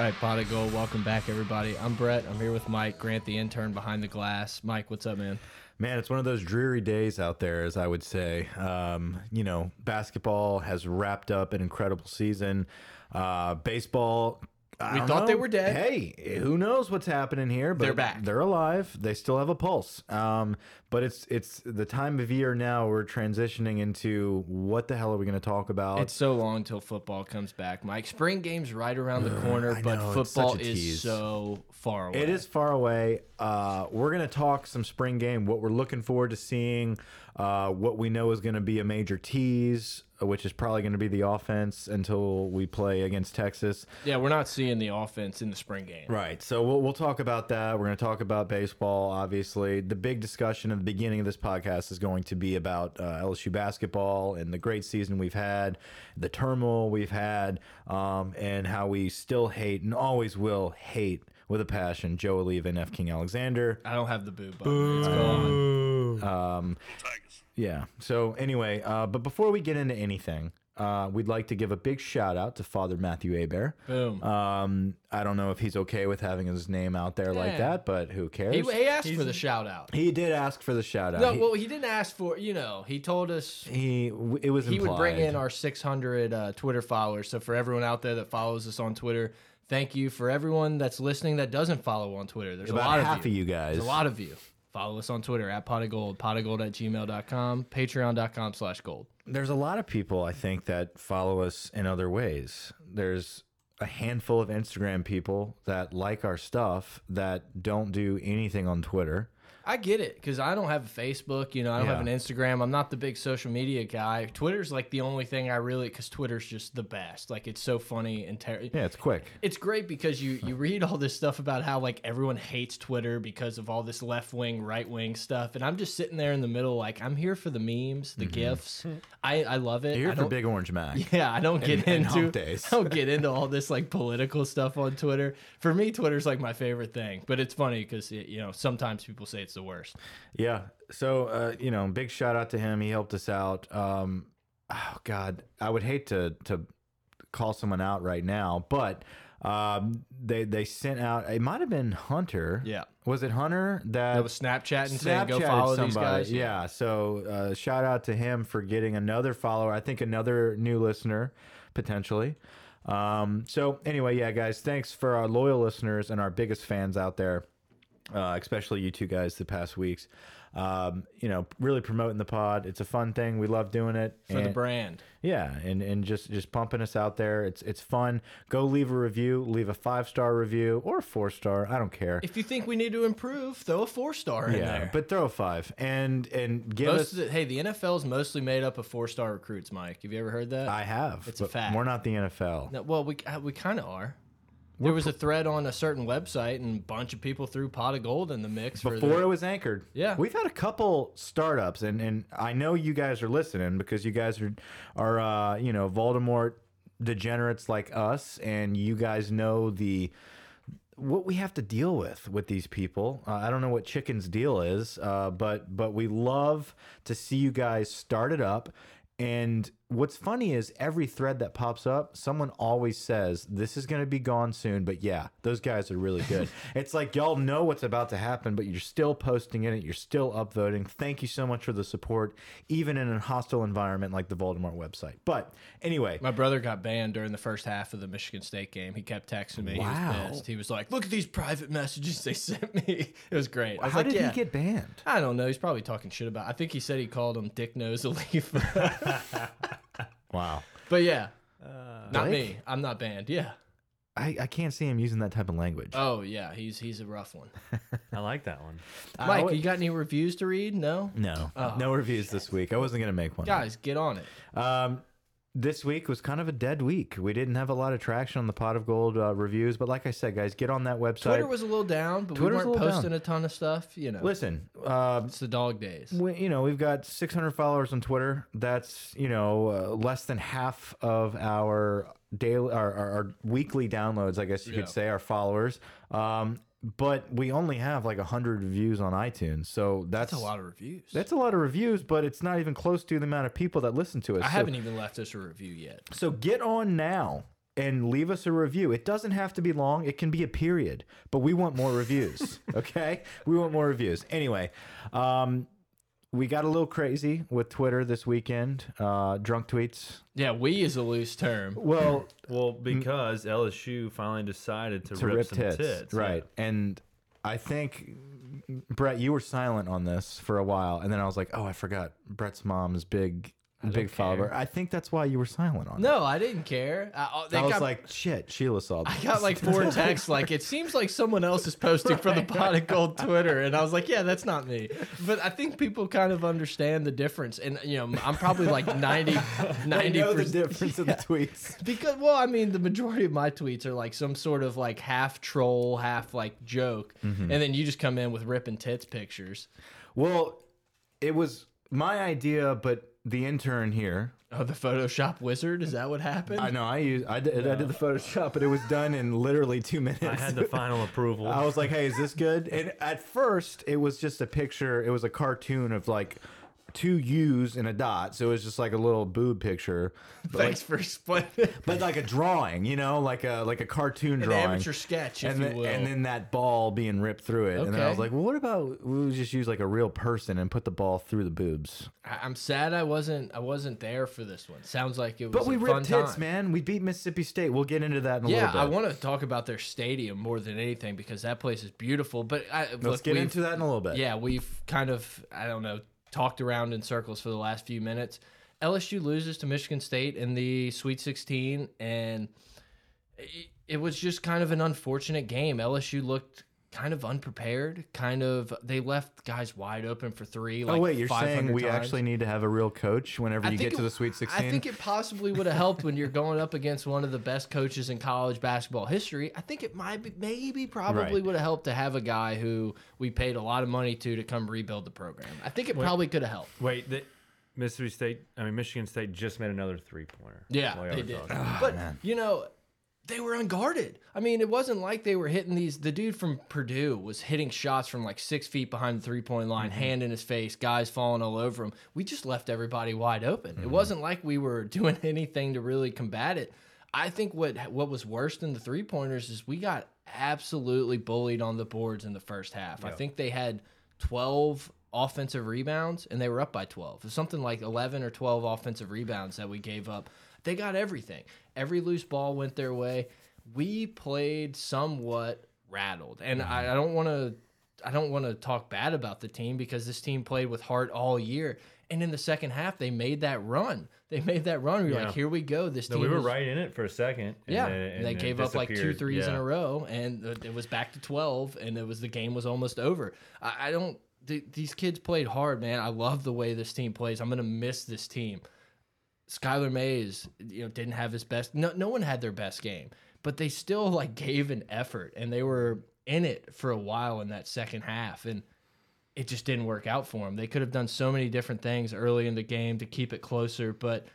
Right, Pot of Gold, welcome back, everybody. I'm Brett. I'm here with Mike Grant, the intern behind the glass. Mike, what's up, man? Man, it's one of those dreary days out there, as I would say. Um, you know, basketball has wrapped up an incredible season. Uh, baseball. I We thought they were dead. Hey, who knows what's happening here? But They're back. They're alive. They still have a pulse. Um, but it's it's the time of year now. We're transitioning into what the hell are we going to talk about? It's so long until football comes back, Mike. Spring game's right around the corner, I but know, football is so far away. It is far away. Uh, we're going to talk some spring game, what we're looking forward to seeing, uh, what we know is going to be a major tease, uh, which is probably going to be the offense until we play against Texas. Yeah, we're not seeing the offense in the spring game. Right. So we'll, we'll talk about that. We're going to talk about baseball, obviously. The big discussion at the beginning of this podcast is going to be about uh, LSU basketball and the great season we've had, the turmoil we've had, um, and how we still hate and always will hate with a passion Joe Alleva and F. King Alexander. I don't have the boo button. It's gone. Um, yeah. So anyway, uh, but before we get into anything, uh, we'd like to give a big shout out to Father Matthew Abear. Boom. Um, I don't know if he's okay with having his name out there like Yeah. that, but who cares? he, he asked for the shout out. He did ask for the shout out. No, he, well, he didn't ask for, you know, he told us he it was he would bring in our 600 uh, Twitter followers. So for everyone out there that follows us on Twitter, thank you. For everyone that's listening that doesn't follow on Twitter, there's about a lot half of of you. you guys. There's a lot of you. Follow us on Twitter at pot of gold, pot of gold at gmail.com, patreon.com slash gold. There's a lot of people I think that follow us in other ways. There's a handful of Instagram people that like our stuff that don't do anything on Twitter. I get it because I don't have a Facebook, you know, I don't have an Instagram. I'm not the big social media guy. Twitter's like the only thing I really, because Twitter's just the best. Like it's so funny and ter- Yeah, it's quick. it's great because you you read all this stuff about how like everyone hates Twitter because of all this left wing, right wing stuff, and I'm just sitting there in the middle, like I'm here for the memes, the mm-hmm. gifs. I I love it. You're here for Big Orange Mac. Yeah, I don't get and into hump days. I don't get into all this like political stuff on Twitter. For me, Twitter's like my favorite thing, but it's funny because you know sometimes people say it's the worst. Yeah. So, uh, you know, big shout out to him. He helped us out. Um, oh God, I would hate to to call someone out right now, but um, they they sent out. It might have been Hunter. Yeah. Was it Hunter that, That was Snapchatting saying go Snapchatted follow these somebody? guys. Yeah. So uh, shout out to him for getting another follower. I think another new listener potentially. Um, so anyway, yeah, guys, thanks for our loyal listeners and our biggest fans out there, uh, especially you two guys the past weeks. Um, you know, really promoting the pod. It's a fun thing. We love doing it. for the brand. yeah, and and just just pumping us out there. It's it's fun. Go leave a review. Leave a five star review or a four star. I don't care. If you think we need to improve, throw a four star in yeah, there. but throw a five and and give Most us. the, hey, the NFL is mostly made up of four star recruits. Mike, have you ever heard that? I have. It's a fact. We're not the NFL. No, well, we uh, we kind of are. There was a thread on a certain website, and a bunch of people threw pot of gold in the mix for Before the, it was anchored. Yeah. We've had a couple startups and, and I know you guys are listening because you guys are are uh, you know, Voldemort degenerates like us and you guys know the what we have to deal with with these people. Uh, I don't know what Chicken's deal is, uh, but but we love to see you guys start it up and what's funny is every thread that pops up, someone always says, This is going to be gone soon. But yeah, those guys are really good. it's like y'all know what's about to happen, but you're still posting in it. You're still upvoting. Thank you so much for the support, even in a hostile environment like the Voldemort website. But anyway, My brother got banned during the first half of the Michigan State game. He kept texting me. He Wow. was pissed. He was like, "Look at these private messages they sent me." It was great. I was how like, did yeah. he get banned? I don't know. He's probably talking shit about. I think he said he called him Dick Nose a leaf. Wow. but yeah, Uh, not Blake? me. I'm not banned. Yeah. I, I can't see him using that type of language. Oh yeah, he's he's a rough one. I like that one. Mike, would- you got any reviews to read? No. no, Oh, no reviews this week. I wasn't going to make one. Guys, get on it. Um, this week was kind of a dead week. We didn't have a lot of traction on the Pot of Gold uh, reviews, but like I said, guys, get on that website. Twitter was a little down, but Twitter's we weren't little posting down. a ton of stuff. You know, Listen, uh, it's the dog days. we, you know, we've got 600 followers on Twitter. That's you know uh, less than half of our daily, our, our, our weekly downloads. I guess you Yeah. could say our followers. Um, but we only have like 100 reviews on iTunes, so that's, That's a lot of reviews. That's a lot of reviews, but it's not even close to the amount of people that listen to us. I So- haven't even left us a review yet. So get on now and leave us a review. It doesn't have to be long. It can be a period, but we want more reviews. Okay, we want more reviews. Anyway, um, we got a little crazy with Twitter this weekend. Uh, drunk tweets. Yeah, we is a loose term. Well, Well, because LSU finally decided to, to rip, rip some tits, tits. yeah. right? And I think Brett, you were silent on this for a while, and then I was like, oh, I forgot. Brett's mom's big, big follower. I think that's why you were silent on it. No, I didn't care. I, I- they I was got, like, shit, Sheila saw this. I got like four texts. Like it seems like someone else is posting from the pot of gold Twitter, and I was like, yeah, that's not me. But I think people kind of understand the difference, and you know, I'm probably like 90 I 90 know the difference in the tweets. Because well, I mean, the majority of my tweets are like some sort of like half troll, half like joke, Mm-hmm. and then you just come in with ripping tits pictures. Well, it was my idea, but the intern here. Oh, the Photoshop wizard? Is that what happened? I know I used I did, I did the Photoshop, but it was done in literally two minutes. I had the final approval. I was like, "Hey, is this good?" And at first, it was just a picture. It was a cartoon of like two U's and a dot, so it was just like a little boob picture, but, Thanks like, for explaining. but like a drawing, you know, like a like a cartoon An drawing. amateur sketch, if and you then, will. and then that ball being ripped through it, and then I was like, "Well, what about we just use like a real person and put the ball through the boobs?" I- I'm sad I wasn't I wasn't there for this one. Sounds like it was But we ripped tits, time. man. We beat Mississippi State. We'll get into that in a Yeah, I want to talk about their stadium more than anything because that place is beautiful. But I, Let's look, get into that in a little bit. Yeah, we've kind of I don't know talked around in circles for the last few minutes. LSU loses to Michigan State in the Sweet 16, and it, was just kind of an unfortunate game. LSU looked kind of unprepared. Kind of they left guys wide open for three. Like oh wait, you're saying we times. actually need to have a real coach whenever I you think get to it- the Sweet 16? I think it possibly would have helped when you're going up against one of the best coaches in college basketball history. I think it might be, maybe, probably Right. would have helped to have a guy who we paid a lot of money to to come rebuild the program. I think it probably could have helped. Wait, the, Mississippi State, I mean, Michigan State just made another three pointer. Yeah, they did. Oh, but you know, they were unguarded. I mean, it wasn't like they were hitting these. The dude from Purdue was hitting shots from like six feet behind the three point line, mm-hmm. hand in his face, guys falling all over him. We just left everybody wide open. It mm-hmm. wasn't like we were doing anything to really combat it. I think what what was worse than the three pointers is we got absolutely bullied on the boards in the first half. I think they had twelve offensive rebounds and they were up by 12 It was something like 11 or 12 offensive rebounds that we gave up they got everything every loose ball went their way we played somewhat rattled and I, I don't want to i don't want to talk bad about the team because this team played with heart all year and in the second half they made that run they made that run we were Yeah. like here we go this No, team we were is- right in it for a second. and yeah, then- and they gave up like two threes threes in a row, and it it was back to twelve, and it was the game was almost over. I, I don't. th these kids played hard, man. I love the way this team plays. I'm gonna miss this team. Skylar Mays, you know, didn't have his best. No, no one had their best game, but they still like gave an effort, and they were in it for a while in that second half, and it just didn't work out for them. They could have done so many different things early in the game to keep it closer, but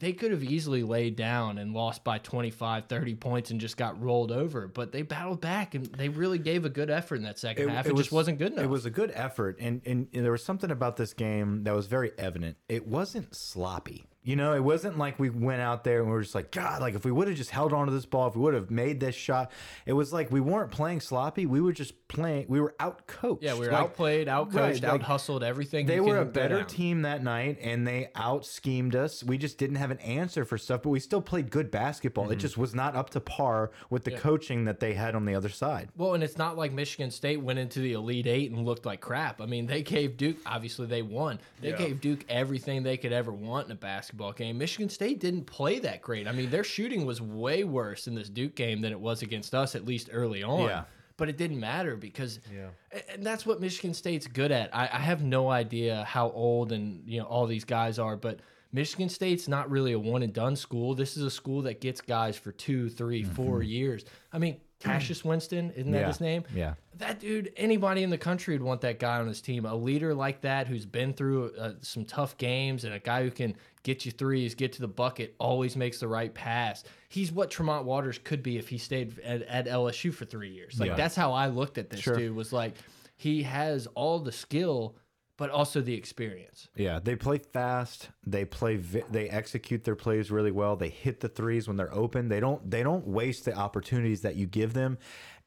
they could have easily laid down and lost by 25, 30 points and just got rolled over. But they battled back and they really gave a good effort in that second half. It, just wasn't good enough. It was a good effort, and, and and there was something about this game that was very evident. It wasn't sloppy. You know, it wasn't like we went out there and we were just like, God, like if we would have just held on to this ball, if we would have made this shot, it was like we weren't playing sloppy. We were just playing. We were out coached. Yeah, we were like, outplayed, outcoached, right, out like, hustled, everything. They you were a better team that night, and they out schemed us. We just didn't have an answer for stuff, but we still played good basketball. Mm-hmm. It just was not up to par with the coaching that they had on the other side. Well, and it's not like Michigan State went into the Elite Eight and looked like crap. I mean, they gave Duke, obviously, they won. They Yeah. gave Duke everything they could ever want in a basketball game. Michigan State didn't play that great. I mean, their shooting was way worse in this Duke game than it was against us, at least early on. Yeah. But it didn't matter because, Yeah. and that's what Michigan State's good at. I, I have no idea how old and you know all these guys are, but Michigan State's not really a one and done school. This is a school that gets guys for two, three, four mm-hmm. years. I mean, Cassius Winston, isn't that. Yeah. his name? Yeah. That dude, anybody in the country would want that guy on his team. A leader like that who's been through uh, some tough games and a guy who can get you threes, get to the bucket, always makes the right pass. He's what Tremont Waters could be if he stayed at, at LSU for three years. Like Yeah. that's how I looked at this Sure. dude. Was like he has all the skill, but also the experience. Yeah, they play fast. They play. They execute their plays really well. They hit the threes when they're open. They don't. They don't waste the opportunities that you give them.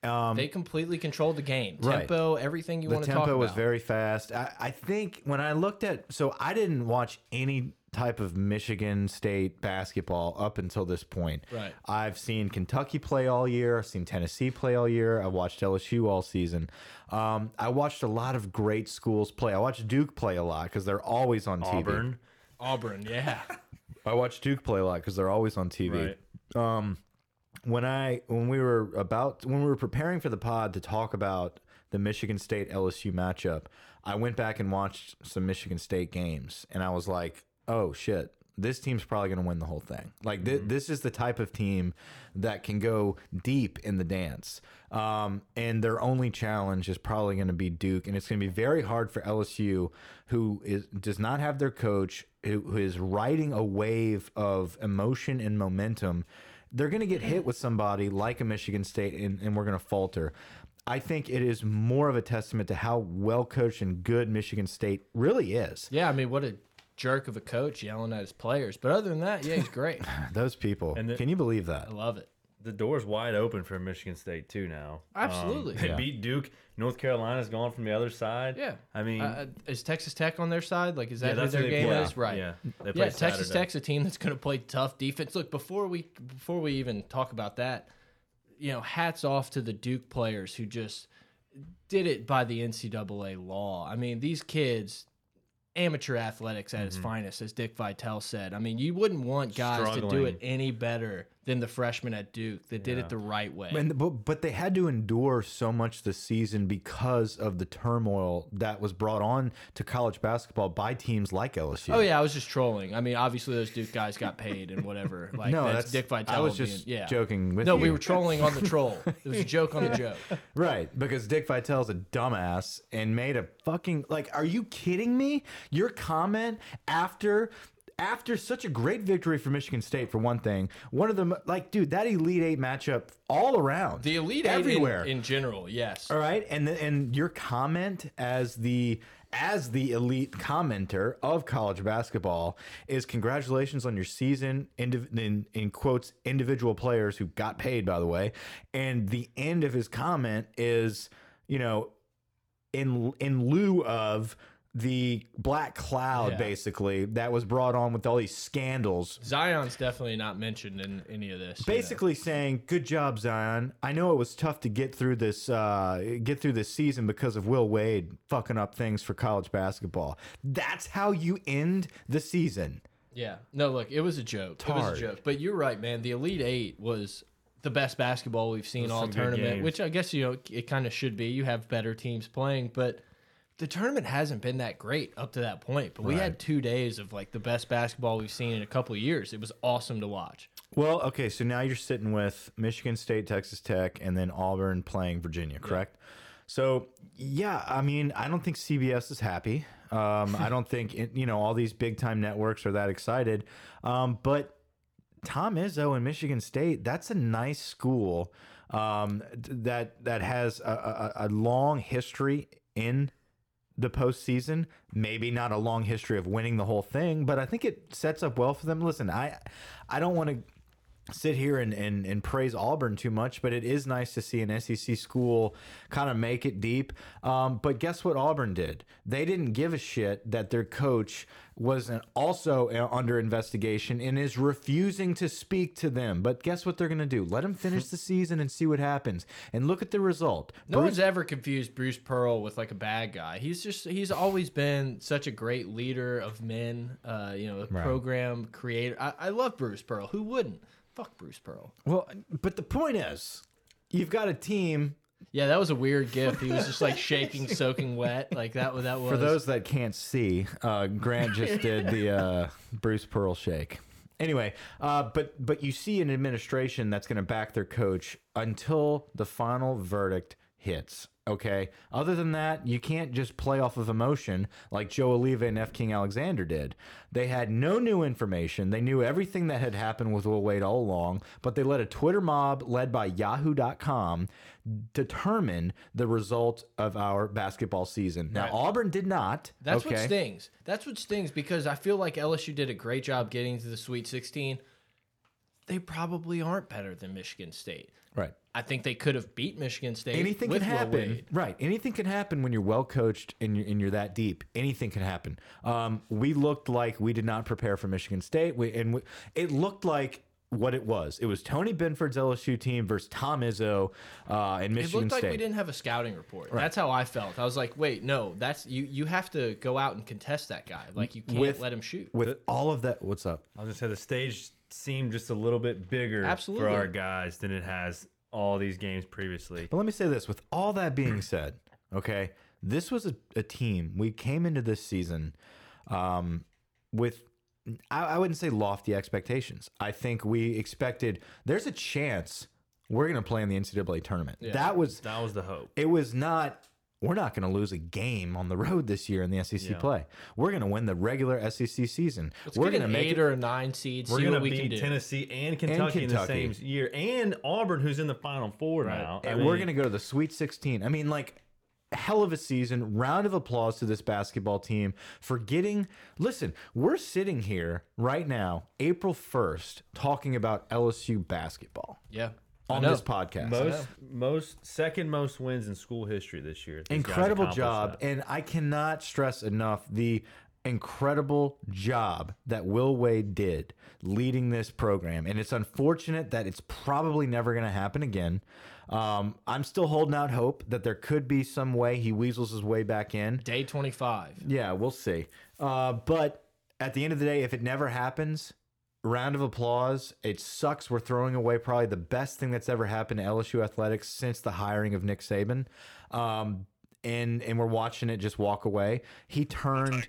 Um, They completely control the game, Right. tempo, everything you the want to talk about. The tempo was very fast. I, I think when I looked at, so I didn't watch any type of Michigan State basketball up until this point. Right. I've seen Kentucky play all year. I've seen Tennessee play all year. I watched LSU all season. Um, I watched a lot of great schools play. I watched Duke play a lot because they're always on TV. Auburn. Auburn, yeah. I watch Duke play a lot because they're always on TV. Um, when I when we were about when we were preparing for the pod to talk about the Michigan State LSU matchup, I went back and watched some Michigan State games, and I was like, "Oh shit." This team's probably going to win the whole thing. Like th this is the type of team that can go deep in the dance. Um, and their only challenge is probably going to be Duke, and it's going to be very hard for LSU, who is does not have their coach, who, who is riding a wave of emotion and momentum. They're going to get hit with somebody like a Michigan State, and, and we're going to falter. I think it is more of a testament to how well coached and good Michigan State really is. Yeah, I mean, what a jerk of a coach yelling at his players. But other than that, yeah, he's great. Those people, And the- can you believe that? I love it. The door's wide open for Michigan State too now. Absolutely. Um, they Yeah. beat Duke. North Carolina's gone from the other side. Yeah. I mean, Uh, is Texas Tech on their side? Like, is yeah, that who their who they game play. is? Right. Yeah, they Yeah, play Texas Tech's a team that's going to play tough defense. Look, before we before we even talk about that, you know, hats off to the Duke players who just did it by the NCAA law. I mean, these kids, amateur athletics at its Mm-hmm. finest, as Dick Vitale said. I mean, you wouldn't want guys to do it any better than the freshmen at Duke that did it the right way. And but, but they had to endure so much this season because of the turmoil that was brought on to college basketball by teams like LSU. Oh yeah, I was just trolling. I mean, obviously those Duke guys got paid and whatever. Like no, that's, that's Dick Vitale. I was being- just yeah. joking with No, you. we were trolling on the troll. It was a joke on the joke. right because Dick Vitale's a dumbass and made a fucking like. Are you kidding me? Your comment after. After such a great victory for Michigan State, for one thing, one of them, like, dude, that Elite Eight matchup all around, The elite Eight in- everywhere, in, general, yes. All right, and the, and your comment as the as the elite commenter of college basketball is congratulations on your season in in quotes individual players who got paid by the way, and the end of his comment is you know in in lieu of the black cloud Yeah. basically that was brought on with all these scandals Zion's definitely not mentioned in any of this. you know. basically saying good job zion i know it was tough to get through this uh, get through this season because of will wade fucking up things for college basketball that's how you end the season Yeah. No, look, it was a joke. It was a joke. But you're right, man. The Elite Eight was the best basketball we've seen all tournament, which I guess you know it kind of should be. You have better teams playing, but the tournament hasn't been that great up to that point. But we had two days of like the best basketball we've seen in a couple of years. It was awesome to watch. well okay so now you're sitting with michigan state texas tech and then auburn playing virginia correct so yeah i mean i don't think cbs is happy um, i don't think it, you know all these big time networks are that excited um, but Tom Izzo in Michigan State, that's a nice school um, that that has a, a, a long history in the postseason. Maybe not a long history of winning the whole thing, but I think it sets up well for them. Listen, I I don't want to sit here and, and, and praise Auburn too much, but it is nice to see an SEC school kind of make it deep. Um, but guess what Auburn did? They didn't give a shit that their coach was an, also uh, under investigation and is refusing to speak to them. But guess what they're going to do? Let them finish the season and see what happens. And look at the result. No one's ever confused Bruce Pearl with like a bad guy. He's just he's always been such a great leader of men. Uh, you know, a program creator. I, I love Bruce Pearl. Who wouldn't? Fuck Bruce Pearl. Well, but the point is, you've got a team Yeah, that was a weird gift. He was just like shaking, soaking wet. Like that. That was For those that can't see, uh, Grant just did the uh, Bruce Pearl shake. Anyway, uh, but but you see an administration that's going to back their coach until the final verdict hits. Okay. Other than that, you can't just play off of emotion like Joe Alleva and F. King Alexander did. They had no new information. They knew everything that had happened with Will Wade all along, but they let a Twitter mob led by Yahoo.com determine the result of our basketball season. Now, Auburn did not. That's okay? what stings. That's what stings because I feel like LSU did a great job getting to the Sweet 16. They probably aren't better than Michigan State. Right. I think they could have beat Michigan State. Anything with can Will happen. Wade. Right. Anything can happen when you're well coached and you're, and you're that deep. Anything can happen. Um, we looked like we did not prepare for Michigan State. We, and we, it looked like what it was. It was Tony Benford's LSU team versus Tom Izzo uh, and It looked like State. we didn't have a scouting report. That's how I felt. I was like, wait, no, that's you. You have to go out and contest that guy. Like you can't With- let him shoot. With all of that, what's up? I was gonna say the stage seemed just a little bit bigger Absolutely. for our guys than it has all these games previously. But let me say this with all that being said, okay, this was a, a team. We came into this season um, with, I, I wouldn't say lofty expectations. I think we expected there's a chance we're going to play in the NCAA tournament. That was, That was the hope. it was not, we're not going to lose a game on the road this year in the SEC play. We're going to win the regular SEC season. Let's we're going to make eight it. or a nine seed. We're gonna what we can beat do. Tennessee and Kentucky, in the same year, and Auburn, who's in the Final Four now. I and mean, we're going to go to the Sweet 16. I mean, like, hell of a season. Round of applause to this basketball team for getting. Listen, we're sitting here right now, April 1st, talking about LSU basketball Yeah. On know. this podcast. most most second most wins in school history this year. These guys incredible accomplished job. that. And I cannot stress enough the incredible job that Will Wade did leading this program. And it's unfortunate that it's probably never going to happen again. Um, I'm still holding out hope that there could be some way he weasels his way back in. Day 25. Yeah, we'll see. Uh, but at the end of the day, if it never happens, round of applause. It sucks. We're throwing away probably the best thing that's ever happened to LSU athletics since the hiring of Nick Saban. Um, and and we're watching it just walk away. He turned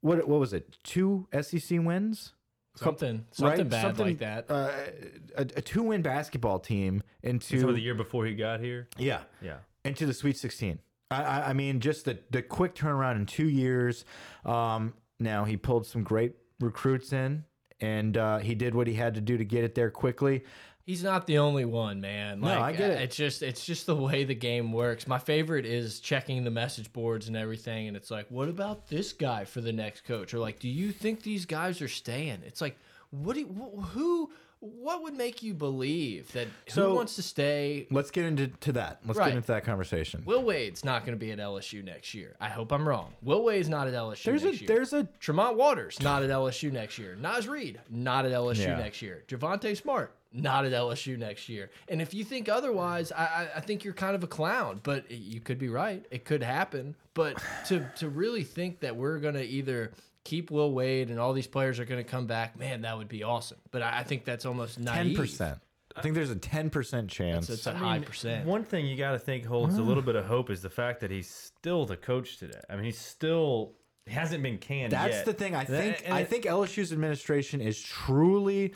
what what was it? Two SEC wins. Something, something right? bad Something, like that. Uh, a, a two win basketball team into Some the year before he got here. yeah Yeah. into the Sweet 16. I, I, I mean, just the, the quick turnaround in two years. Um, now, he pulled some great recruits in, and uh, he did what he had to do to get it there quickly. He's not the only one, man. No, I get it. It's just it's just the way the game works. My favorite is checking the message boards and everything, and it's like, what about this guy for the next coach? Or like, do you think these guys are staying? It's like, what do you, who? What would make you believe that So- who wants to stay? Let's get into to that. Let's Right. get into that conversation. Will Wade's not going to be at LSU next year. I hope I'm wrong. Will Wade's not at LSU there's a next year. there's a Tremont Waters, not at LSU next year. Naz Reid, not at LSU Yeah. next year. Javonte Smart, not at LSU next year. And if you think otherwise, I, I, I think you're kind of a clown. But you could be right. It could happen. But to to really think that we're gonna either keep Will Wade and all these players are gonna come back, man, that would be awesome. But I, I think that's almost 10%. I think there's a ten percent chance. It's a I high mean, percent. One thing you got to think holds a little bit of hope is the fact that he's still the coach today. I mean, he's still he hasn't been canned That's yet. the thing. I think and I it- think LSU's administration is truly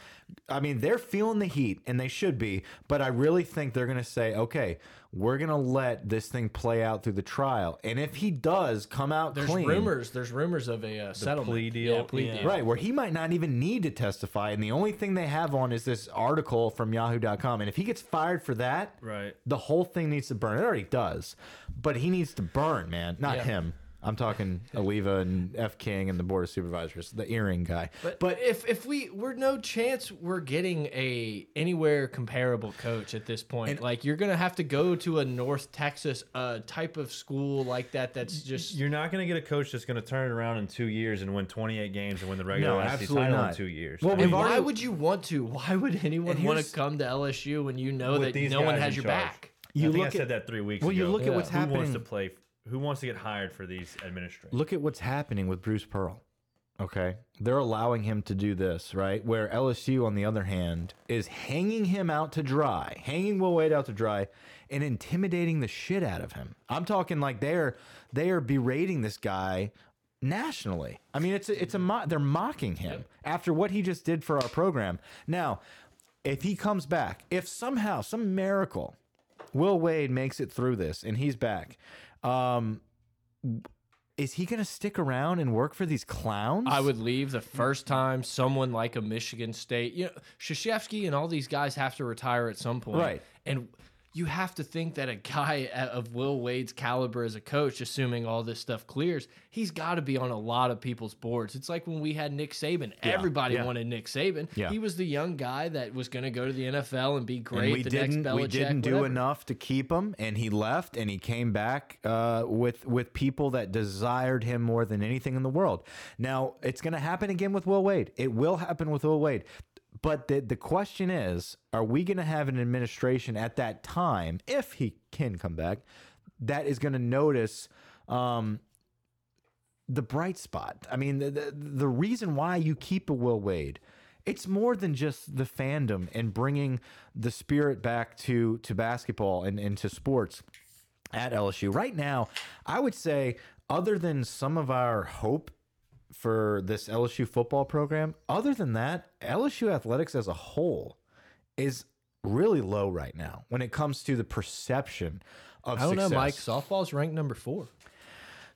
I mean, they're feeling the heat and they should be, but I really think they're going to say, "Okay, we're going to let this thing play out through the trial." And if he does come out There's clean, rumors. There's rumors of a uh, settlement. plea deal? Yeah, plea Yeah. deal. Right, where he might not even need to testify, and the only thing they have on is this article from Yahoo.com. And if he gets fired for that, Right. the whole thing needs to burn. It already does, but he needs to burn, man, not Yeah. him. I'm talking Alleva and F. King and the board of supervisors, the earring guy. But, but if if we we're no chance we're getting a anywhere comparable coach at this point. And- like you're gonna have to go to a North Texas uh type of school like that. That's just You're not going to get a coach that's going to turn it around in two years and win 28 games and win the regular No, SEC title not. in two years. Well, I mean, why would you want to? Why would anyone want to come to LSU when you know that no one has your charge. back? You I think look I said at- that three weeks well, ago. you look at what's who wants happening- to play? Who wants to get hired for these administrators? Look at what's happening with Bruce Pearl. Okay. They're allowing him to do this, right? Where LSU, on the other hand, is hanging him out to dry, hanging Will Wade out to dry, and intimidating the shit out of him. I'm talking like they're they are berating this guy nationally. I mean, it's a, it's a mo they're mocking him after what he just did for our program. Now, if he comes back, if somehow some miracle, Will Wade makes it through this and he's back, um, is he going to stick around and work for these clowns? I would leave the first time someone like a Michigan State, you know, Krzyzewski and all these guys have to retire at some point. Right. And you have to think that a guy of Will Wade's caliber as a coach, assuming all this stuff clears, he's got to be on a lot of people's boards. It's like when we had Nick Saban. Everybody yeah. wanted Nick Saban. Yeah. He was the young guy that was going to go to the NFL and be And great. we the didn't. Belichick, we didn't do whatever. enough to keep him, and he left, and he came back uh, with with people that desired him more than anything in the world. Now it's going to happen again with Will Wade. It will happen with Will Wade. But the the question is, are we going to have an administration at that time, if he can come back, that is going to notice? Um, the bright spot. I mean, the, the the reason why you keep a Will Wade, it's more than just the fandom and bringing the spirit back to to basketball and, and to sports at LSU. Right now, I would say, other than some of our hope for this LSU football program, other than that, LSU athletics as a whole is really low right now when it comes to the perception of success. I don't success. know, Mike. Softball's ranked number four.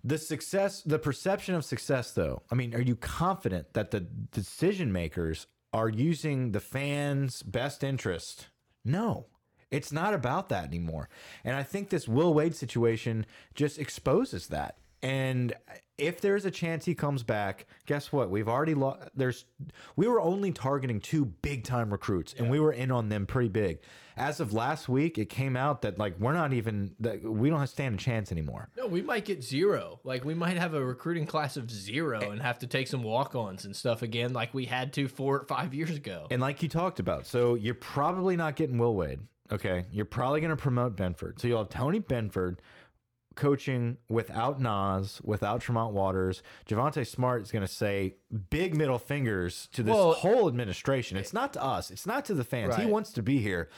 The success, the perception of success, though. I mean, are you confident that the decision makers are using the fans' best interest? No, it's not about that anymore. And I think this Will Wade situation just exposes that. And if there's a chance he comes back, guess what? We've already lost. There's we were only targeting two big time recruits, and we were in on them pretty big. As of last week, it came out that like we're not even that we don't stand a chance anymore. No, we might get zero. Like we might have a recruiting class of zero Eh. and have to take some walk-ons and stuff again, like we had to four or five years ago. And like you talked about, so you're probably not getting Will Wade. Okay. You're probably going to promote Benford. So you'll have Tony Benford coaching without Naz, without Tremont Waters. Javonte Smart is going to say big middle fingers to this Well- whole administration. It's not to us, it's not to the fans. He wants to be here.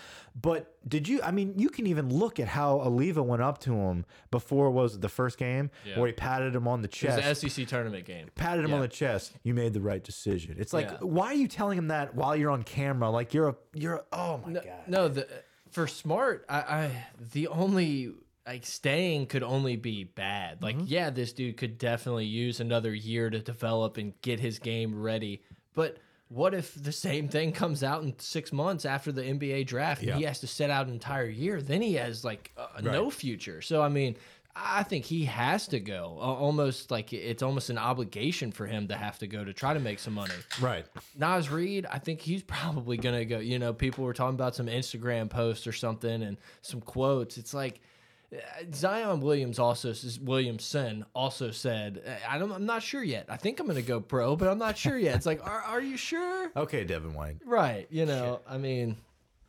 But did you, I mean, you can even look at how Alleva went up to him before, was the first game, Yeah. where he patted him on the It was chest the SEC tournament game. patted him on the chest. You made the right decision. It's like, Yeah. why are you telling him that while you're on camera? Like you're a, you're. A, oh my No, god. no, the for smart, I, I the only like staying could only be bad. Like, Mm-hmm. yeah, this dude could definitely use another year to develop and get his game ready. But what if the same thing comes out in six months after the NBA draft and Yeah. he has to sit out an entire year? Then he has like uh, no future. So I mean. I think he has to go. Al- Almost like it's almost an obligation for him to have to go to try to make some money. Right. Naz Reid, I think he's probably gonna go. You know, people were talking about some Instagram posts or something and some quotes. It's like Zion Williams also Williamson also said, uh, I don't, I'm not sure yet. I think I'm gonna go pro, but I'm not sure yet. It's like, are, are you sure? Okay, Devin White. Right. You know, I mean,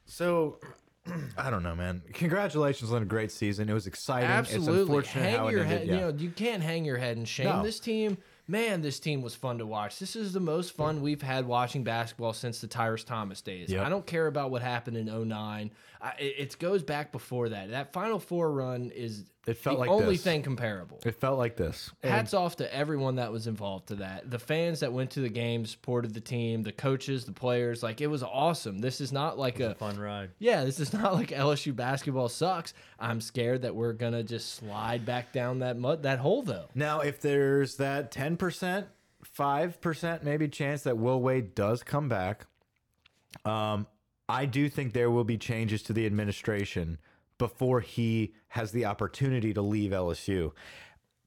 So. I don't know, man. Congratulations on a great season. It was exciting. It's absolutely. unfortunate Hang how it your ended. head. yeah. You know, you can't hang your head in shame. No. This team. Man, this team was fun to watch. This is the most fun we've had watching basketball since the Tyrus Thomas days. Yep. I don't care about what happened in 09. I, it, it goes back before that. That Final Four run is It felt the like only this. thing comparable. it felt like this. And- Hats off to everyone that was involved to that. The fans that went to the game, supported the team, the coaches, the players. Like it was awesome. This is not like a Fun ride. yeah, this is not like LSU basketball sucks. I'm scared that we're gonna just slide back down that mud that hole though. Now, if there's that 10%, 5% maybe chance that Will Wade does come back, um, I do think there will be changes to the administration before he has the opportunity to leave LSU.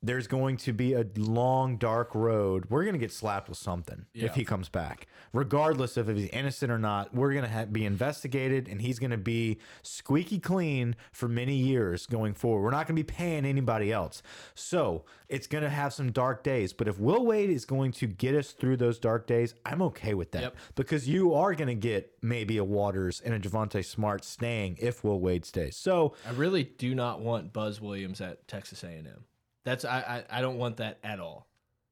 There's going to be a long, dark road. We're going to get slapped with something Yeah. if he comes back, regardless of if he's innocent or not. We're going to be investigated, and he's going to be squeaky clean for many years going forward. We're not going to be paying anybody else, so it's going to have some dark days. But if Will Wade is going to get us through those dark days, I'm okay with that Yep. because you are going to get maybe a Waters and a Javonte Smart staying if Will Wade stays. So I really do not want Buzz Williams at Texas A&M. That's I, I I don't want that at all.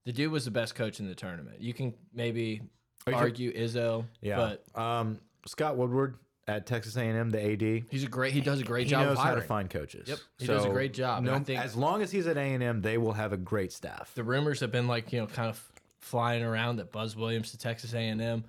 The dude was the best coach in the tournament. You can maybe you argue Izzo, yeah, but um, Scott Woodward at Texas A&M, the AD. he's a great. He does a great he job. knows of how to hiring. find coaches. Yep, he does a great job, and No, I think- as long as he's at A and M, they will have a great staff. The rumors have been like you know kind of flying around that Buzz Williams to Texas A&M.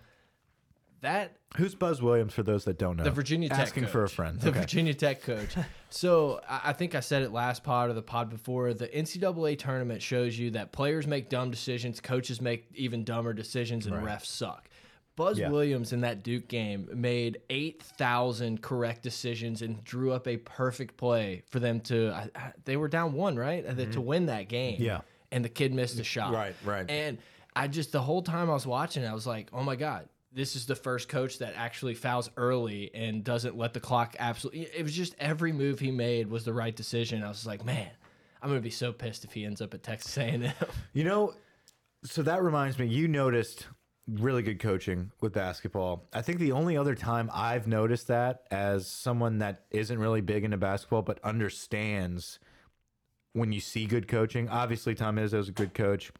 That Who's Buzz Williams for those that don't know? the Virginia Tech asking coach. for a friend. The Okay. Virginia Tech coach. so I I think I said it last pod or the pod before. The NCAA tournament shows you that players make dumb decisions, coaches make even dumber decisions, and refs suck. Buzz Yeah. Williams in that Duke game made 8,000 correct decisions and drew up a perfect play for them to. I, I, they were down one, right? Uh, To win that game. Yeah. And the kid missed a shot. Right, right. And I just, the whole time I was watching, I was like, oh my God, this is the first coach that actually fouls early and doesn't let the clock absolutely. It was just every move he made was the right decision. I was like, man, I'm to be so pissed if he ends up at Texas A&M. You know, so that reminds me. You noticed really good coaching with basketball. I think the only other time I've noticed that as someone that isn't really big into basketball but understands when you see good coaching. Obviously, Tom Izzo's a good coach.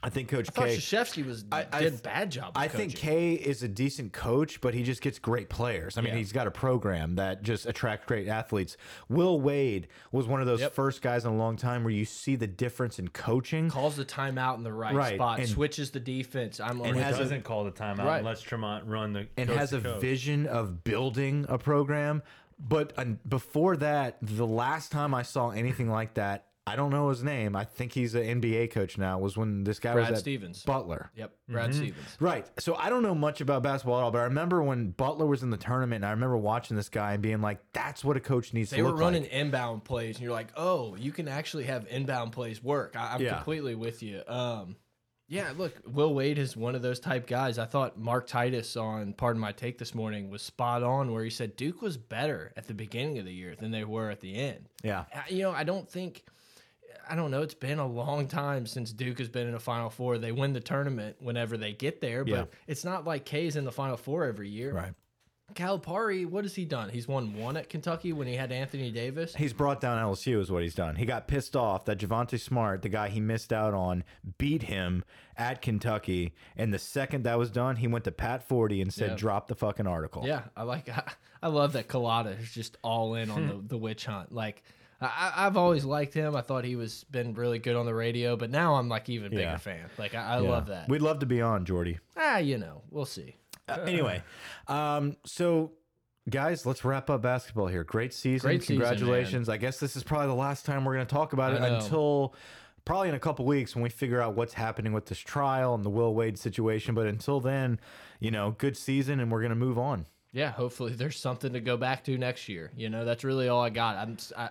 I think Coach I thought K. Krzyzewski was I- I did th- a bad job. Of I think coaching. Kay is a decent coach, but he just gets great players. I mean, Yeah. he's got a program that just attracts great athletes. Will Wade was one of those Yep. first guys in a long time where you see the difference in coaching. calls the timeout in the right, Right, spot, and- switches the defense. I'm and with has doesn't call the timeout Right. and lets Tremont run the and has a coast. vision of building a program. But uh, before that, the last time I saw anything like that, I don't know his name. I think he's an NBA coach now. Was when this guy Brad was at Stevens. Butler. Yep, Brad Mm-hmm. Stevens. Right. So I don't know much about basketball at all, but I remember when Butler was in the tournament, and I remember watching this guy and being like, "That's what a coach needs They to were look running like." inbound plays, and you're like, "Oh, you can actually have inbound plays work." I, I'm Yeah. completely with you. Um, yeah, look, Will Wade is one of those type guys. I thought Mark Titus on Pardon My Take this morning was spot on, where he said Duke was better at the beginning of the year than they were at the end. Yeah. I- You know, I don't think. I don't know. It's been a long time since Duke has been in a Final Four. They win the tournament whenever they get there, but Yeah. it's not like K's in the Final Four every year. Right. Calipari, what has he done? He's won one at Kentucky when he had Anthony Davis. He's brought down LSU, is what he's done. He got pissed off that Javonte Smart, the guy he missed out on, beat him at Kentucky. And the second that was done, he went to Pat Forde and said, Yeah. "Drop the fucking article." Yeah, I like. I, I love that Culotta is just all in on hmm. the, the witch hunt. Like, I, I've always liked him. I thought he was been really good on the radio, but now I'm like even bigger Yeah. fan. Like, I, I Yeah. love that. We'd love to be on, Jordy. ah, you know, we'll see. Uh, anyway, um, so guys, let's wrap up basketball here. Great season. Great season. Congratulations. I guess this is probably the last time we're going to talk about it until probably in a couple weeks when we figure out what's happening with this trial and the Will Wade situation. But until then, you know, good season and we're going to move on. Yeah, hopefully there's something to go back to next year. You know, that's really all I got. I'm I,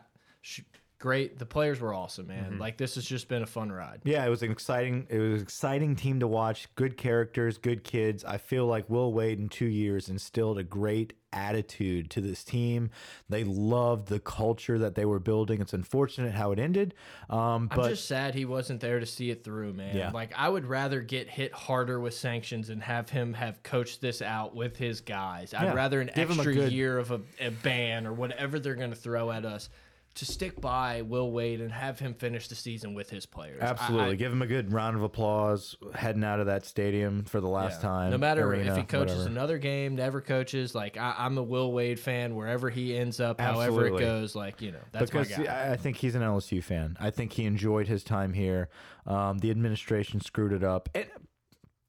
great. The players were awesome, man. Mm-hmm. Like this has just been a fun ride. Yeah, it was an exciting. It was an exciting team to watch. Good characters, good kids. I feel like Will Wade in two years instilled a great attitude to this team. They loved the culture that they were building. It's unfortunate how it ended, um, I'm but just sad he wasn't there to see it through, man. Yeah. Like I would rather get hit harder with sanctions and have him have coached this out with his guys. I'd Yeah. rather an Give extra year of a, a ban or whatever they're going to throw at us to stick by Will Wade and have him finish the season with his players. Absolutely I- give him a good round of applause heading out of that stadium for the last yeah. time. No matter arena, if he coaches whatever. another game, never coaches. Like I, I'm a Will Wade fan wherever he ends up, however it goes. Like you know, that's because my guy. I I think he's an LSU fan. I think he enjoyed his time here. Um, the administration screwed it up, and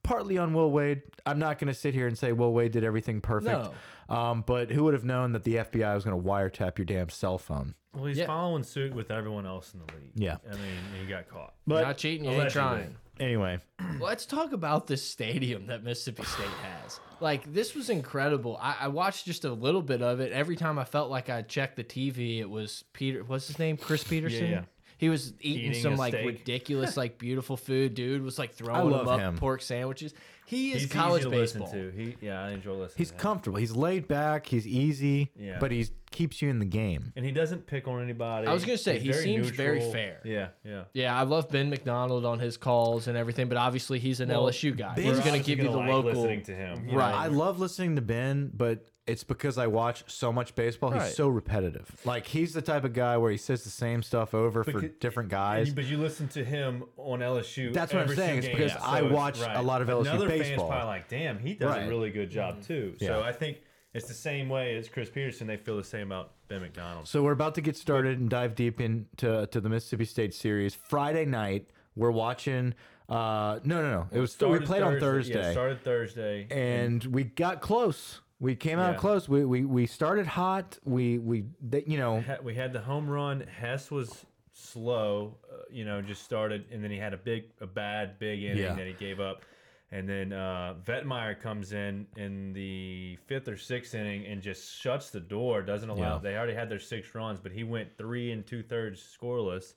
partly on Will Wade. I'm not going to sit here and say Will Wade did everything perfect. Um, but who would have known that the FBI was going to wiretap your damn cell phone? Well, he's Yeah. following suit with everyone else in the league. Yeah. I mean, he got caught. But Not cheating, you ain't Allegedly. trying. anyway, Let's talk about this stadium that Mississippi State has. Like, this was incredible. I, I watched just a little bit of it. Every time I felt like I checked the TV, it was Peter. What's his name? Chris Peterson. yeah. He was eating, Eating some a like steak. ridiculous, like beautiful food. Dude was like throwing love them up him. pork sandwiches. He is He's college easy to listen baseball. to. He, yeah, I enjoy listening. He's to him. comfortable. He's laid back. He's easy. Yeah. But he keeps you in the game. and he doesn't pick on anybody. I was gonna say, He's he seems very fair. Yeah, yeah. Yeah, I love Ben McDonald on his calls and everything, but obviously he's an Well, LSU guy. Ben's He's going to obviously give you the like local. listening to him, you right? I love listening to Ben, but it's because I watch so much baseball. He's Right. so repetitive. Like he's the type of guy where he says the same stuff over for Becau- different guys. but you listen to him on LSU. That's what I'm every saying, single it's game, because I it's- watch a lot of LSU Another baseball. fan's probably like, damn, he does Right. a really good job too. So Yeah. I think it's the same way as Chris Peterson. They feel the same about Ben McDonald. So we're about to get started and dive deep into to the Mississippi State series. Friday night, we're watching. Uh, no, no, no. It was we Started played on Yeah, Thursday, started Thursday. and we got close. We came out Yeah. close. We, we we started hot. We we they, you know we had the home run. Hess was slow, uh, you know, just started, and then he had a big, a bad big inning Yeah. that he gave up. And then uh, Vietmeier comes in in the fifth or sixth inning and just shuts the door. Doesn't allow. Yeah. They already had their six runs, but he went three and two thirds scoreless.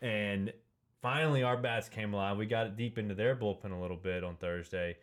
And finally, our bats came alive. We got it deep into their bullpen a little bit on Thursday.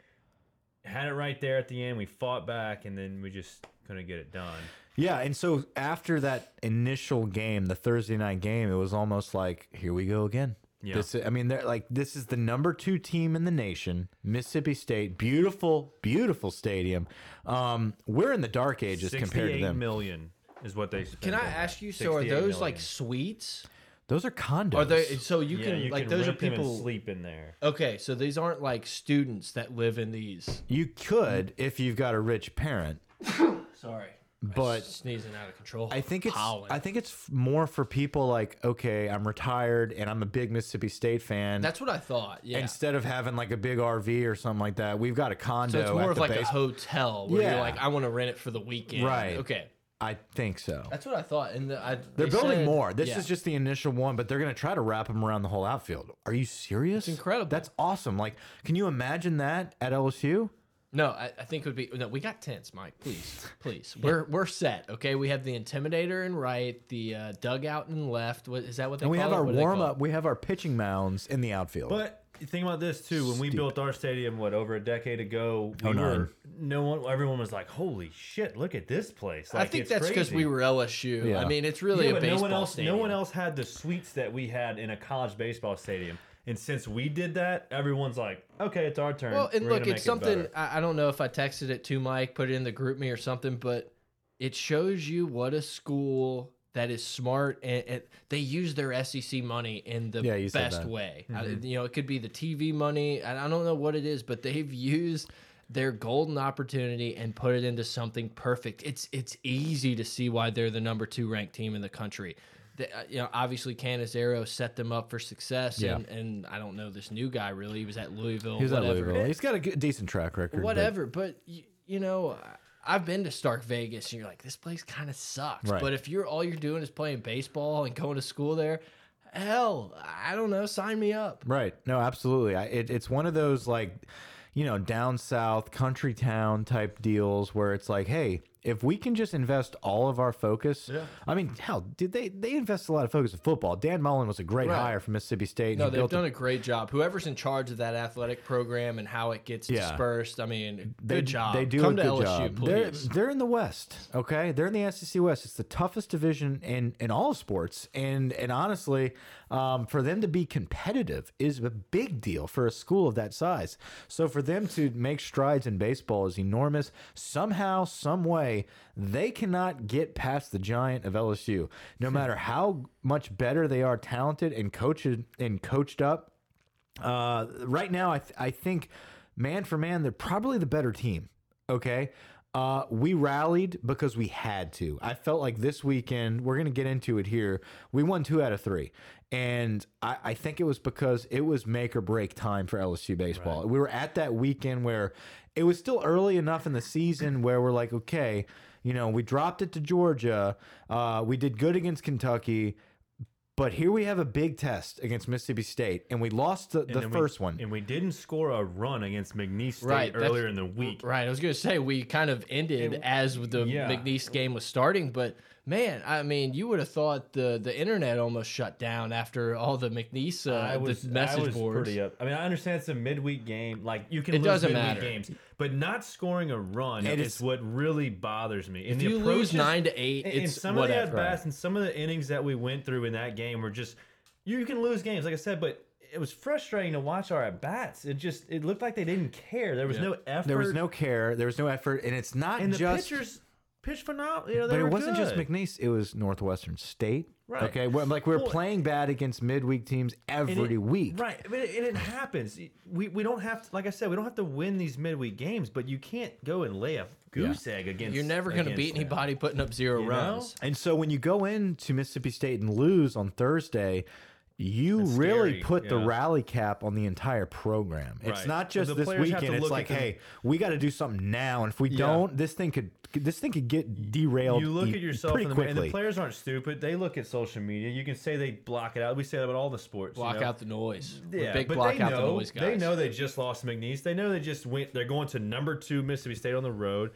Had it right there at the end. We fought back, and then we just couldn't get it done. Yeah, and so after that initial game, the Thursday night game, it was almost like, here we go again. Yeah. This, I mean, they're like this is the number two team in the nation, Mississippi State. Beautiful, beautiful stadium. Um, we're in the dark ages compared to 68 them. million is what they spent. Can I on that. ask you? So are 68 those like million. suites? Those are condos. Are they? So you yeah, can you like can those are rent them and people. sleep in there. Okay, so these aren't like students that live in these. You could if you've got a rich parent, Sorry, but sneezing out of control. I think it's Pollen. I think it's more for people like okay, I'm retired and I'm a big Mississippi State fan. that's what I thought. Yeah. Instead of having like a big RV or something like that, we've got a condo. so it's more of like base. a hotel where Yeah. you're like, I want to rent it for the weekend. Right. Okay. I think so. That's what I thought. And the, I, They're they building said- more. This yeah. is just the initial one, but they're going to try to wrap them around the whole outfield. Are you serious? It's incredible. That's awesome. Like, can you imagine that at LSU? No, I, I think it would be no. We got tents, Mike. Please, please. We're we're set. Okay, we have the intimidator in right, the uh, dugout in left. What is that? What they And we have it? our What warm up. We have our pitching mounds in the outfield. But think about this too. When we built our stadium, what over a decade ago, we Oh, nine. were no one. Everyone was like, "Holy shit! Look at this place!" it? I think it's that's because we were LSU. Yeah. I mean, it's really Yeah, a baseball no one else. stadium. No one else had the suites that we had in a college baseball stadium. And since we did that, everyone's like, "Okay, it's our turn." Well, and We're look, gonna it's make it something. I, I don't know if I texted it to Mike, put it in the group me or something, but it shows you what a school that is smart and, and they use their SEC money in the Yeah, best way. Mm-hmm. you know, it could be the TV money. and I don't know what it is, but they've used their golden opportunity and put it into something perfect. It's it's easy to see why they're the number two ranked team in the country. Uh, you know, obviously Cannizaro set them up for success, Yeah. and, and I don't know this new guy really. He was at Louisville. He's at whatever. Louisville. He's got a good, decent track record. but- Whatever, but you, you know, I've been to Stark Vegas, and you're like, this place kind of sucks. Right. But if you're all you're doing is playing baseball and going to school there, hell, I don't know, sign me up. Right. No, absolutely. I, it, it's one of those like, you know, down south country town type deals where it's like, hey, if we can just invest all of our focus. Yeah. I mean, hell, did they they invest a lot of focus in football? Dan Mullen was a great Right. hire from Mississippi State. No, they've built a- done a great job. Whoever's in charge of that athletic program and how it gets Yeah. dispersed, I mean, they, good job. They do Come a to good LSU, job. They're, they're in the West, okay? They're in the SEC West. It's the toughest division in in all sports, and and honestly, um, for them to be competitive is a big deal for a school of that size. So for them to make strides in baseball is enormous. Somehow, some way, they cannot get past the giant of LSU. No matter how much better they are, talented and coached and coached up. Uh, right now, I, th I think man for man, they're probably the better team. Okay. Uh, we rallied because we had to. I felt like this weekend, we're going to get into it here. We won two out of three. And I, I think it was because it was make or break time for LSU baseball. We were at that weekend where it was still early enough in the season where we're like, okay, you know, we dropped it to Georgia. Uh, we did good against Kentucky. But here we have a big test against Mississippi State, and we lost the, the then we- first one. and we didn't score a run against McNeese State Right, earlier in the week. Right. I was going to say we kind of ended as the yeah. McNeese game was starting, but Man, I mean, you would have thought the the internet almost shut down after all the McNeese uh, I was, the message I was boards. pretty up. I mean, I understand it's a midweek game. Like you can It lose doesn't midweek matter. games, but not scoring a run It is is- what really bothers me. And If the you lose nine to eight, and- and it's some of the at bats and some of the innings that we went through in that game were just you can lose games, like I said, but it was frustrating to watch our at bats. It just it looked like they didn't care. There was Yeah. no effort. There was no care. There was no effort, and it's not and the just. pitchers pitched phenomenal. You know, they but it were wasn't just. McNeese. It was Northwestern State. Right. Okay. Well, like we're Well- playing bad against midweek teams every it- week. Right. But it, and it happens. We, we don't have to, like I said, we don't have to win these midweek games, but you can't go and lay a goose egg against. You're never going to beat them. anybody putting up zero You know? runs. And so when you go into Mississippi State and lose on Thursday, you It's really scary, put the rally cap on the entire program. It's Right. not just this players have to weekend. It's like, hey, we got to do something now, and if we Yeah. don't, this thing could this thing could get derailed. You look e- at yourself pretty in the, quickly. and the players aren't stupid. They look at social media. You can say they block it out. We say that about all the sports. you Block know? out the noise. Yeah, big but block they out know, the noise guys. They know they just lost McNeese. They know they just went. They're going to number two Mississippi State on the road.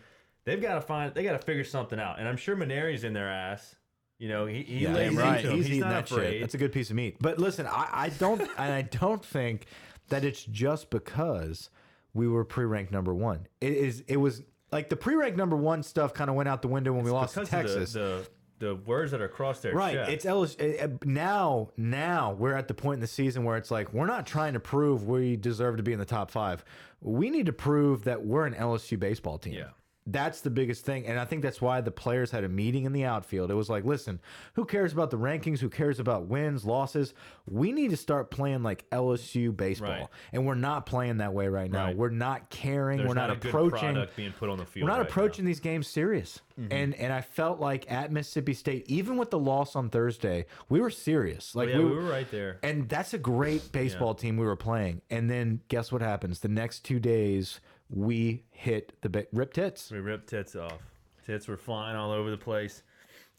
They've got to find. They got to figure something out. And I'm sure Mainieri's in their ass. You know, he, he Yeah, lays right. he's, He's, eating not that afraid. shit. That's a good piece of meat. But listen, I, I don't, and I don't think that it's just because we were pre-ranked number one. It is. It was like the pre-ranked number one stuff kind of went out the window when we lost to Texas. The, the the words that are across their Right. chest. It's LSU. uh, Now, now we're at the point in the season where it's like we're not trying to prove we deserve to be in the top five. We need to prove that we're an LSU baseball team. Yeah. That's the biggest thing. And I think that's why the players had a meeting in the outfield. It was like, listen, who cares about the rankings? Who cares about wins, losses? We need to start playing like LSU baseball. Right. And we're not playing that way right now. Right. We're not caring. There's we're not, good approaching product being put on the field. we're not right now. approaching these games serious. Mm-hmm. And and I felt like at Mississippi State, even with the loss on Thursday, we were serious. Like Oh, yeah, we, we were right there. And that's a great baseball team we were playing. And then guess what happens? The next two days, we hit the ba- rip tits. We ripped tits off. Tits were flying all over the place.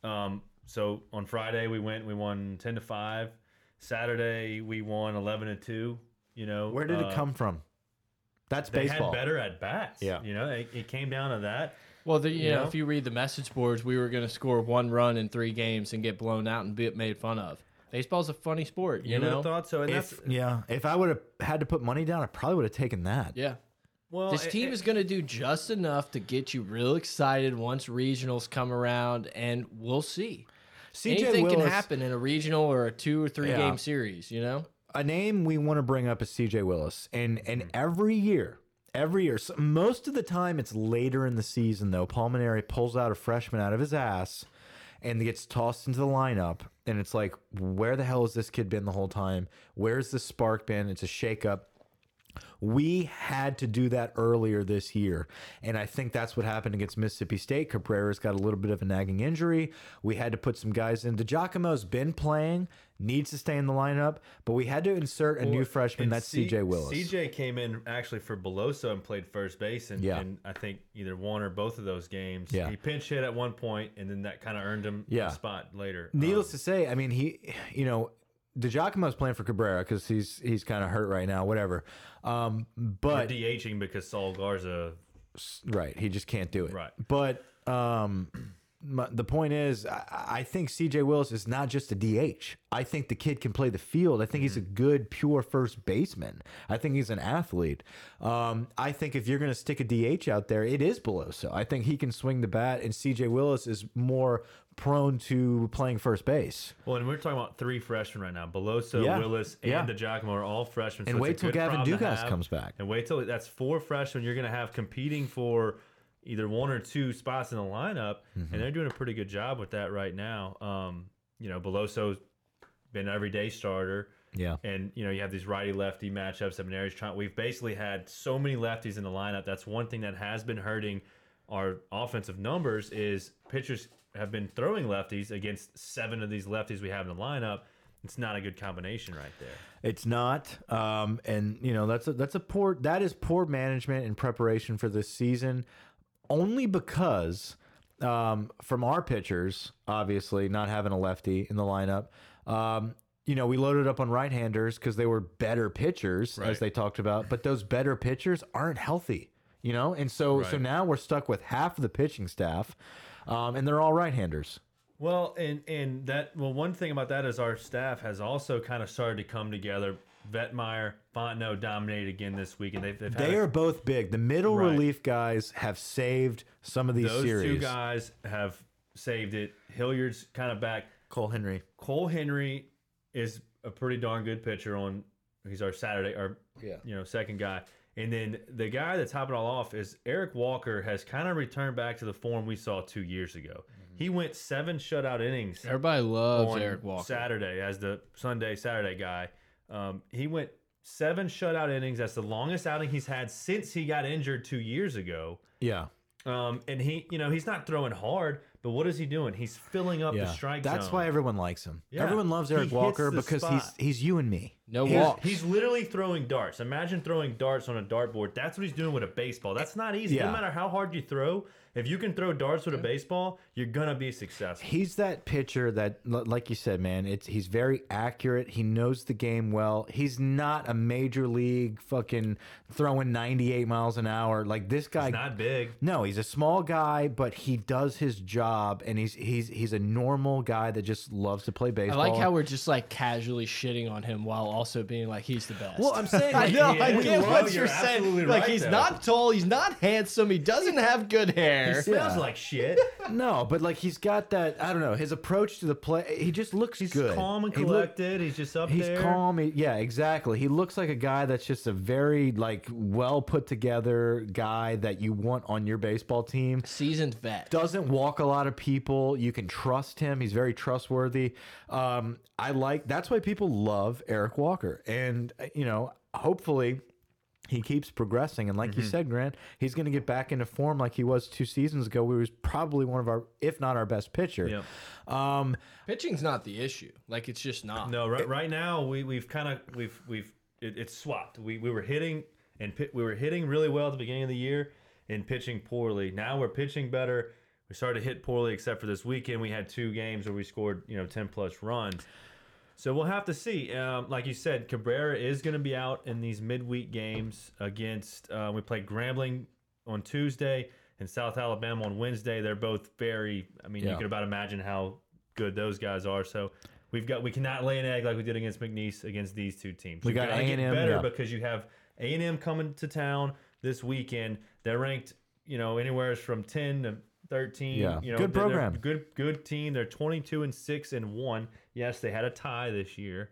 Um, so on Friday we went. We won ten to five. Saturday we won eleven to two. You know Where did uh, it come from? That's They baseball. had better at bats. Yeah. you know it, it came down to that. Well, the, you You know, know? if you read the message boards, we were going to score one run in three games and get blown out and be made fun of. Baseball's a funny sport, you, You, would know. have thought so, and If, that's yeah, if I would have had to put money down, I probably would have taken that. yeah, well. this team it- is going to do just enough to get you real excited once regionals come around, and we'll see. CJ Anything can happen in a regional or a two or three Yeah. game series, you know. a name we want to bring up is CJ Willis, and and mm-hmm. every year, every year, so most of the time it's later in the season though. Paul Mainieri pulls out a freshman out of his ass, and gets tossed into the lineup, and it's like, where the hell has this kid been the whole time? Where's the spark been? It's a shakeup. We had to do that earlier this year. And I think that's what happened against Mississippi State. Cabrera's got a little bit of a nagging injury. We had to put some guys in. DiGiacomo's been playing, needs to stay in the lineup, but we had to insert a new freshman. That's CJ Willis. CJ came in actually for Beloso and played first base, and, Yeah. and I think either one or both of those games. Yeah. He pinch hit at one point, and then that kind of earned him Yeah. a spot later. Needless Um, to say, I mean, he, you know, DiGiacomo's playing for Cabrera because he's he's kind of hurt right now, whatever. Um, but DHing because Saul Garza. Right. He just can't do it. Right. But um, my, the point is, I, I think CJ Willis is not just a DH. I think the kid can play the field. I think he's a Mm-hmm. good, pure first baseman. I think he's an athlete. Um, I think if you're going to stick a DH out there, it is Beloso. I think he can swing the bat, and CJ Willis is more prone to playing first base. Well, and we're talking about three freshmen right now: Beloso, Yeah. Willis, and Yeah. DiGiacomo are all freshmen. And so wait till Gavin Dugas comes back. And wait till that's four freshmen you're going to have competing for either one or two spots in the lineup, Mm-hmm. and they're doing a pretty good job with that right now. Um, you know, Beloso's been an everyday starter. Yeah. And you know you have these righty lefty matchups. Mainieri's trying. We've basically had so many lefties in the lineup. That's one thing that has been hurting our offensive numbers. Is pitchers have been throwing lefties against seven of these lefties we have in the lineup. It's not a good combination right there. It's not, um, and you know that's a that's a poor that is poor management and preparation for this season, only because um, from our pitchers, obviously not having a lefty in the lineup, um, you know we loaded up on right-handers because they were better pitchers as they talked about, but those better pitchers aren't healthy, you know, and so so now we're stuck with half of the pitching staff, um, and they're all right-handers. Well, and and that well, one thing about that is our staff has also kind of started to come together. Vietmeier, Fontenot dominated again this week, and they've, they've had They a- are both big. The middle Right. relief guys have saved some of these those series. two guys have saved it. Hilliard's kind of back. Cole Henry. Cole Henry is a pretty darn good pitcher on. He's our Saturday, our Yeah. you know second guy, and then the guy that's topping it all off is Eric Walker has kind of returned back to the form we saw two years ago. Mm-hmm. He went seven shutout innings Everybody loves on Eric Walker. Saturday as the Sunday Saturday guy. Um, he went seven shutout innings. That's the longest outing he's had since he got injured two years ago. Yeah. Um, and he, you know, he's not throwing hard, but what is he doing? He's filling up Yeah. the strike That's zone. why everyone likes him. Yeah. Everyone loves He Eric hits Walker because spot. he's he's you and me. No He's, walks. he's literally throwing darts. Imagine throwing darts on a dartboard. That's what he's doing with a baseball. That's not easy. Yeah. No matter how hard you throw, if you can throw darts with a baseball, you're gonna be successful. He's that pitcher that, like you said, man. It's he's very accurate. He knows the game well. He's not a major league fucking throwing 98 miles an hour like this guy. He's not big. no, he's a small guy, but he does his job, and he's he's he's a normal guy that just loves to play baseball. I like how we're just like casually shitting on him while also being like he's the best. Well, I'm saying, I know, I get love- what you're you're saying. absolutely Like right, he's though. not tall, he's not handsome, he doesn't have good hair. He hair. smells Yeah. like shit. no, but like he's got that. I don't know his approach to the play. He just looks He's good. calm and He look- collected. he's just up He's there. calm. He, yeah, exactly. He looks like a guy that's just a very like well put together guy that you want on your baseball team. Seasoned vet. Doesn't walk a lot of people. You can trust him. He's very trustworthy. Um, I like. That's why people love Eric Walker, and uh, you know, hopefully. He keeps progressing, and like Mm-hmm. you said, Grant, he's going to get back into form like he was two seasons ago. He was probably one of our, if not our best pitcher. Yeah. Um, Pitching's not the issue. Like it's just not. No, right, right now we we've kind of we've we've it, it's swapped. We we were hitting and pi- we were hitting really well at the beginning of the year and pitching poorly. Now we're pitching better. We started to hit poorly, except for this weekend. We had two games where we scored you know ten plus runs. So we'll have to see. Um, like you said, Cabrera is going to be out in these midweek games against. Uh, we played Grambling on Tuesday and South Alabama on Wednesday. They're both very. I mean, Yeah. you can about imagine how good those guys are. So we've got we cannot lay an egg like we did against McNeese against these two teams. We We've got gotta get better yeah. because you have A and M coming to town this weekend. They're ranked, you know, anywhere from ten to thirteen. Yeah. you know, Good they're- they're program. good good team. They're 22 and 6 and 1. Yes, they had a tie this year.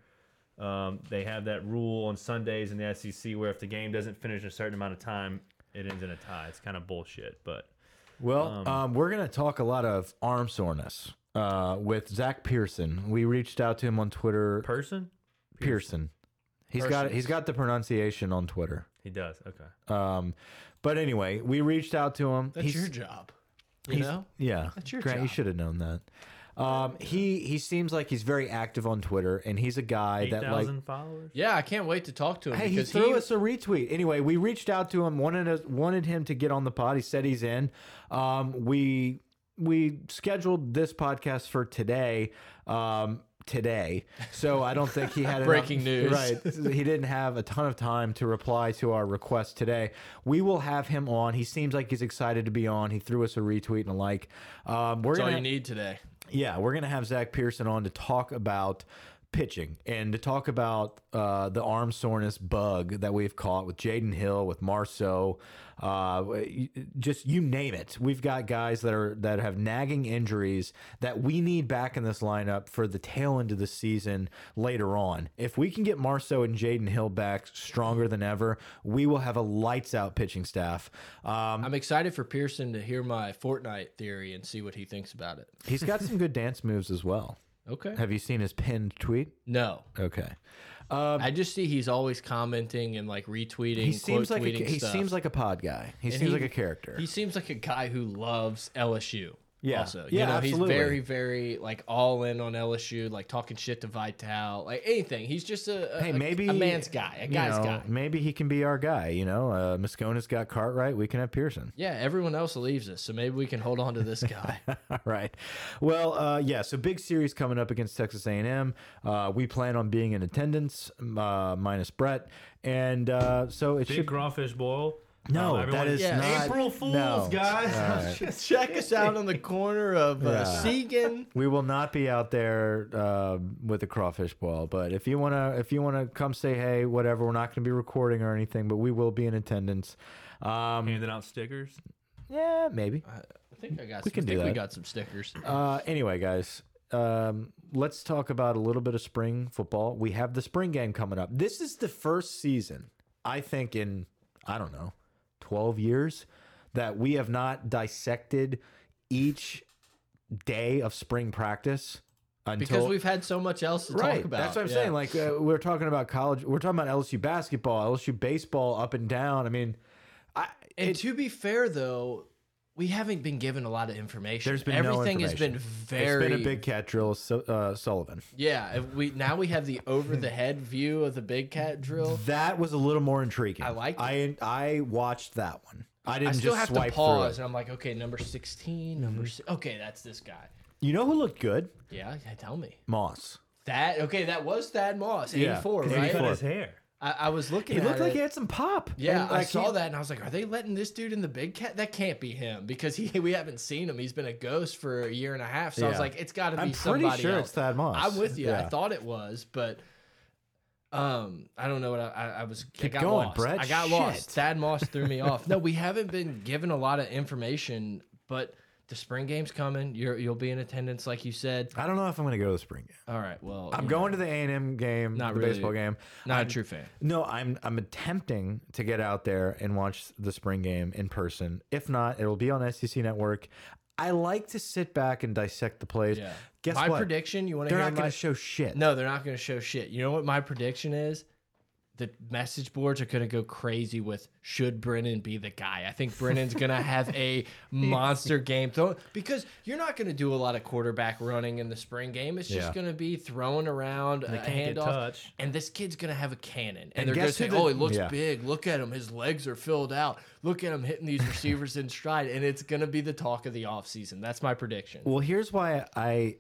Um, they have that rule on Sundays in the SEC where if the game doesn't finish a certain amount of time, it ends in a tie. It's kind of bullshit, but Well, um, we're going to talk a lot of arm soreness uh, with Zach Pearson. We reached out to him on Twitter. person, Pearson. He's got he's got the pronunciation on Twitter. he does. Okay. Um, but anyway, we reached out to him. That's He's- your job. You he's- know? Yeah, That's your Grant, you should have known that. Um, he he seems like he's very active on Twitter, and he's a guy that like followers. Yeah, I can't wait to talk to him Hey, he because threw he, us a retweet. Anyway, we reached out to him, wanted us, wanted him to get on the pod. He said he's in. Um, we we scheduled this podcast for today. Um, today, so I don't think he had enough- Breaking news. Right, he didn't have a ton of time to reply to our request today. We will have him on. He seems like he's excited to be on. He threw us a retweet and a like. Um, we're That's all gonna you need today. yeah, we're gonna have Zach Pearson on to talk about pitching and to talk about uh, the arm soreness bug that we've caught with Jaden Hill, with Marceaux, uh, just you name it. We've got guys that are that have nagging injuries that we need back in this lineup for the tail end of the season later on. If we can get Marceaux and Jaden Hill back stronger than ever, we will have a lights out pitching staff. Um, I'm excited for Pearson to hear my Fortnite theory and see what he thinks about it. he's got some good dance moves as well. Okay. Have you seen his pinned tweet? No. Okay. I just see he's always commenting and like retweeting. He seems like a, he stuff. seems like a pod guy. He And seems he- like a character. He seems like a guy who loves LSU. Yeah. Also, Yeah, you know, absolutely. he's very, very like all in on LSU, like talking shit to Vital, like anything. He's just a, a hey, maybe a, man's guy, a you guy's know, guy. Maybe he can be our guy. You know, uh, Moscona's got Cartwright. We can have Pearson. Yeah, everyone else leaves us, so maybe we can hold on to this guy. right. Well, uh, yeah. So big series coming up against Texas A&M. Uh, we plan on being in attendance, uh, minus Brett, and uh, so it Big should. crawfish boil. No, Um, that everyone- is Yeah. not April Fools, no. guys. All right. Check us out on the corner of uh, Yeah. Segan. We will not be out there uh, with a crawfish ball, but if you wanna, if you wanna come say hey, whatever, we're not gonna be recording or anything, but we will be in attendance. Um, Handing out stickers. yeah, maybe. I think I got. We some, can I do think we got some stickers. Uh, anyway, guys, um, let's talk about a little bit of spring football. We have the spring game coming up. This is the first season, I think, in I don't know, twelve years, that we have not dissected each day of spring practice until Because we've had so much else to right. talk about. That's what I'm Yeah. saying. Like uh, we're talking about college. We're talking about LSU basketball, LSU baseball, up and down. I mean, I, And it- to be fair, though, we haven't been given a lot of information. There's been no everything has been very. it's been a big cat drill. So, uh, Sullivan. Yeah, if we now we have the over the head view of the big cat drill. That was a little more intriguing. I like. I I watched that one. I didn't I still just have to swipe pause, through and I'm like, okay, number sixteen, number si okay, that's this guy. You know who looked good? Yeah, yeah, tell me Moss. that. Okay, that was Thad Moss, 84, 84. right? Cut his hair. I, I was looking. He looked like it. he had some pop. Yeah, And, I saw he- that and I was like, are they letting this dude in the big cat? That can't be him because he we haven't seen him. He's been a ghost for a year and a half. So I was like, it's got to be I'm pretty sure else. it's Thad Moss. I'm with you. I thought it was, but um, I don't know what I, I, I was. I Keep got going, lost. Brett. I got Shit. lost. Thad Moss threw me off. No, we haven't been given a lot of information, but the spring game's coming. You're you'll be in attendance, like you said. I don't know if I'm going to go to the spring game. All right. Well, I'm going to the A&M game, Not the really. baseball game. know, not a true fan. No, I'm I'm attempting to get out there and watch the spring game in person. If not, it'll be on SEC Network. I like to sit back and dissect the plays. Yeah. Guess my what? prediction. You want to They're not going to show shit. No, they're not going to show shit. You know what my prediction is? The message boards are going to go crazy with should Brennan be the guy? I think Brennan's going to have a monster game throw because you're not going to do a lot of quarterback running in the spring game. It's just Yeah. going to be throwing around They a handoff. touched. And this kid's going to have a cannon. And, And they're going to say, the- oh, he looks yeah. big. Look at him. His legs are filled out. Look at him hitting these receivers in stride. And it's going to be the talk of the offseason. That's my prediction. Well, here's why I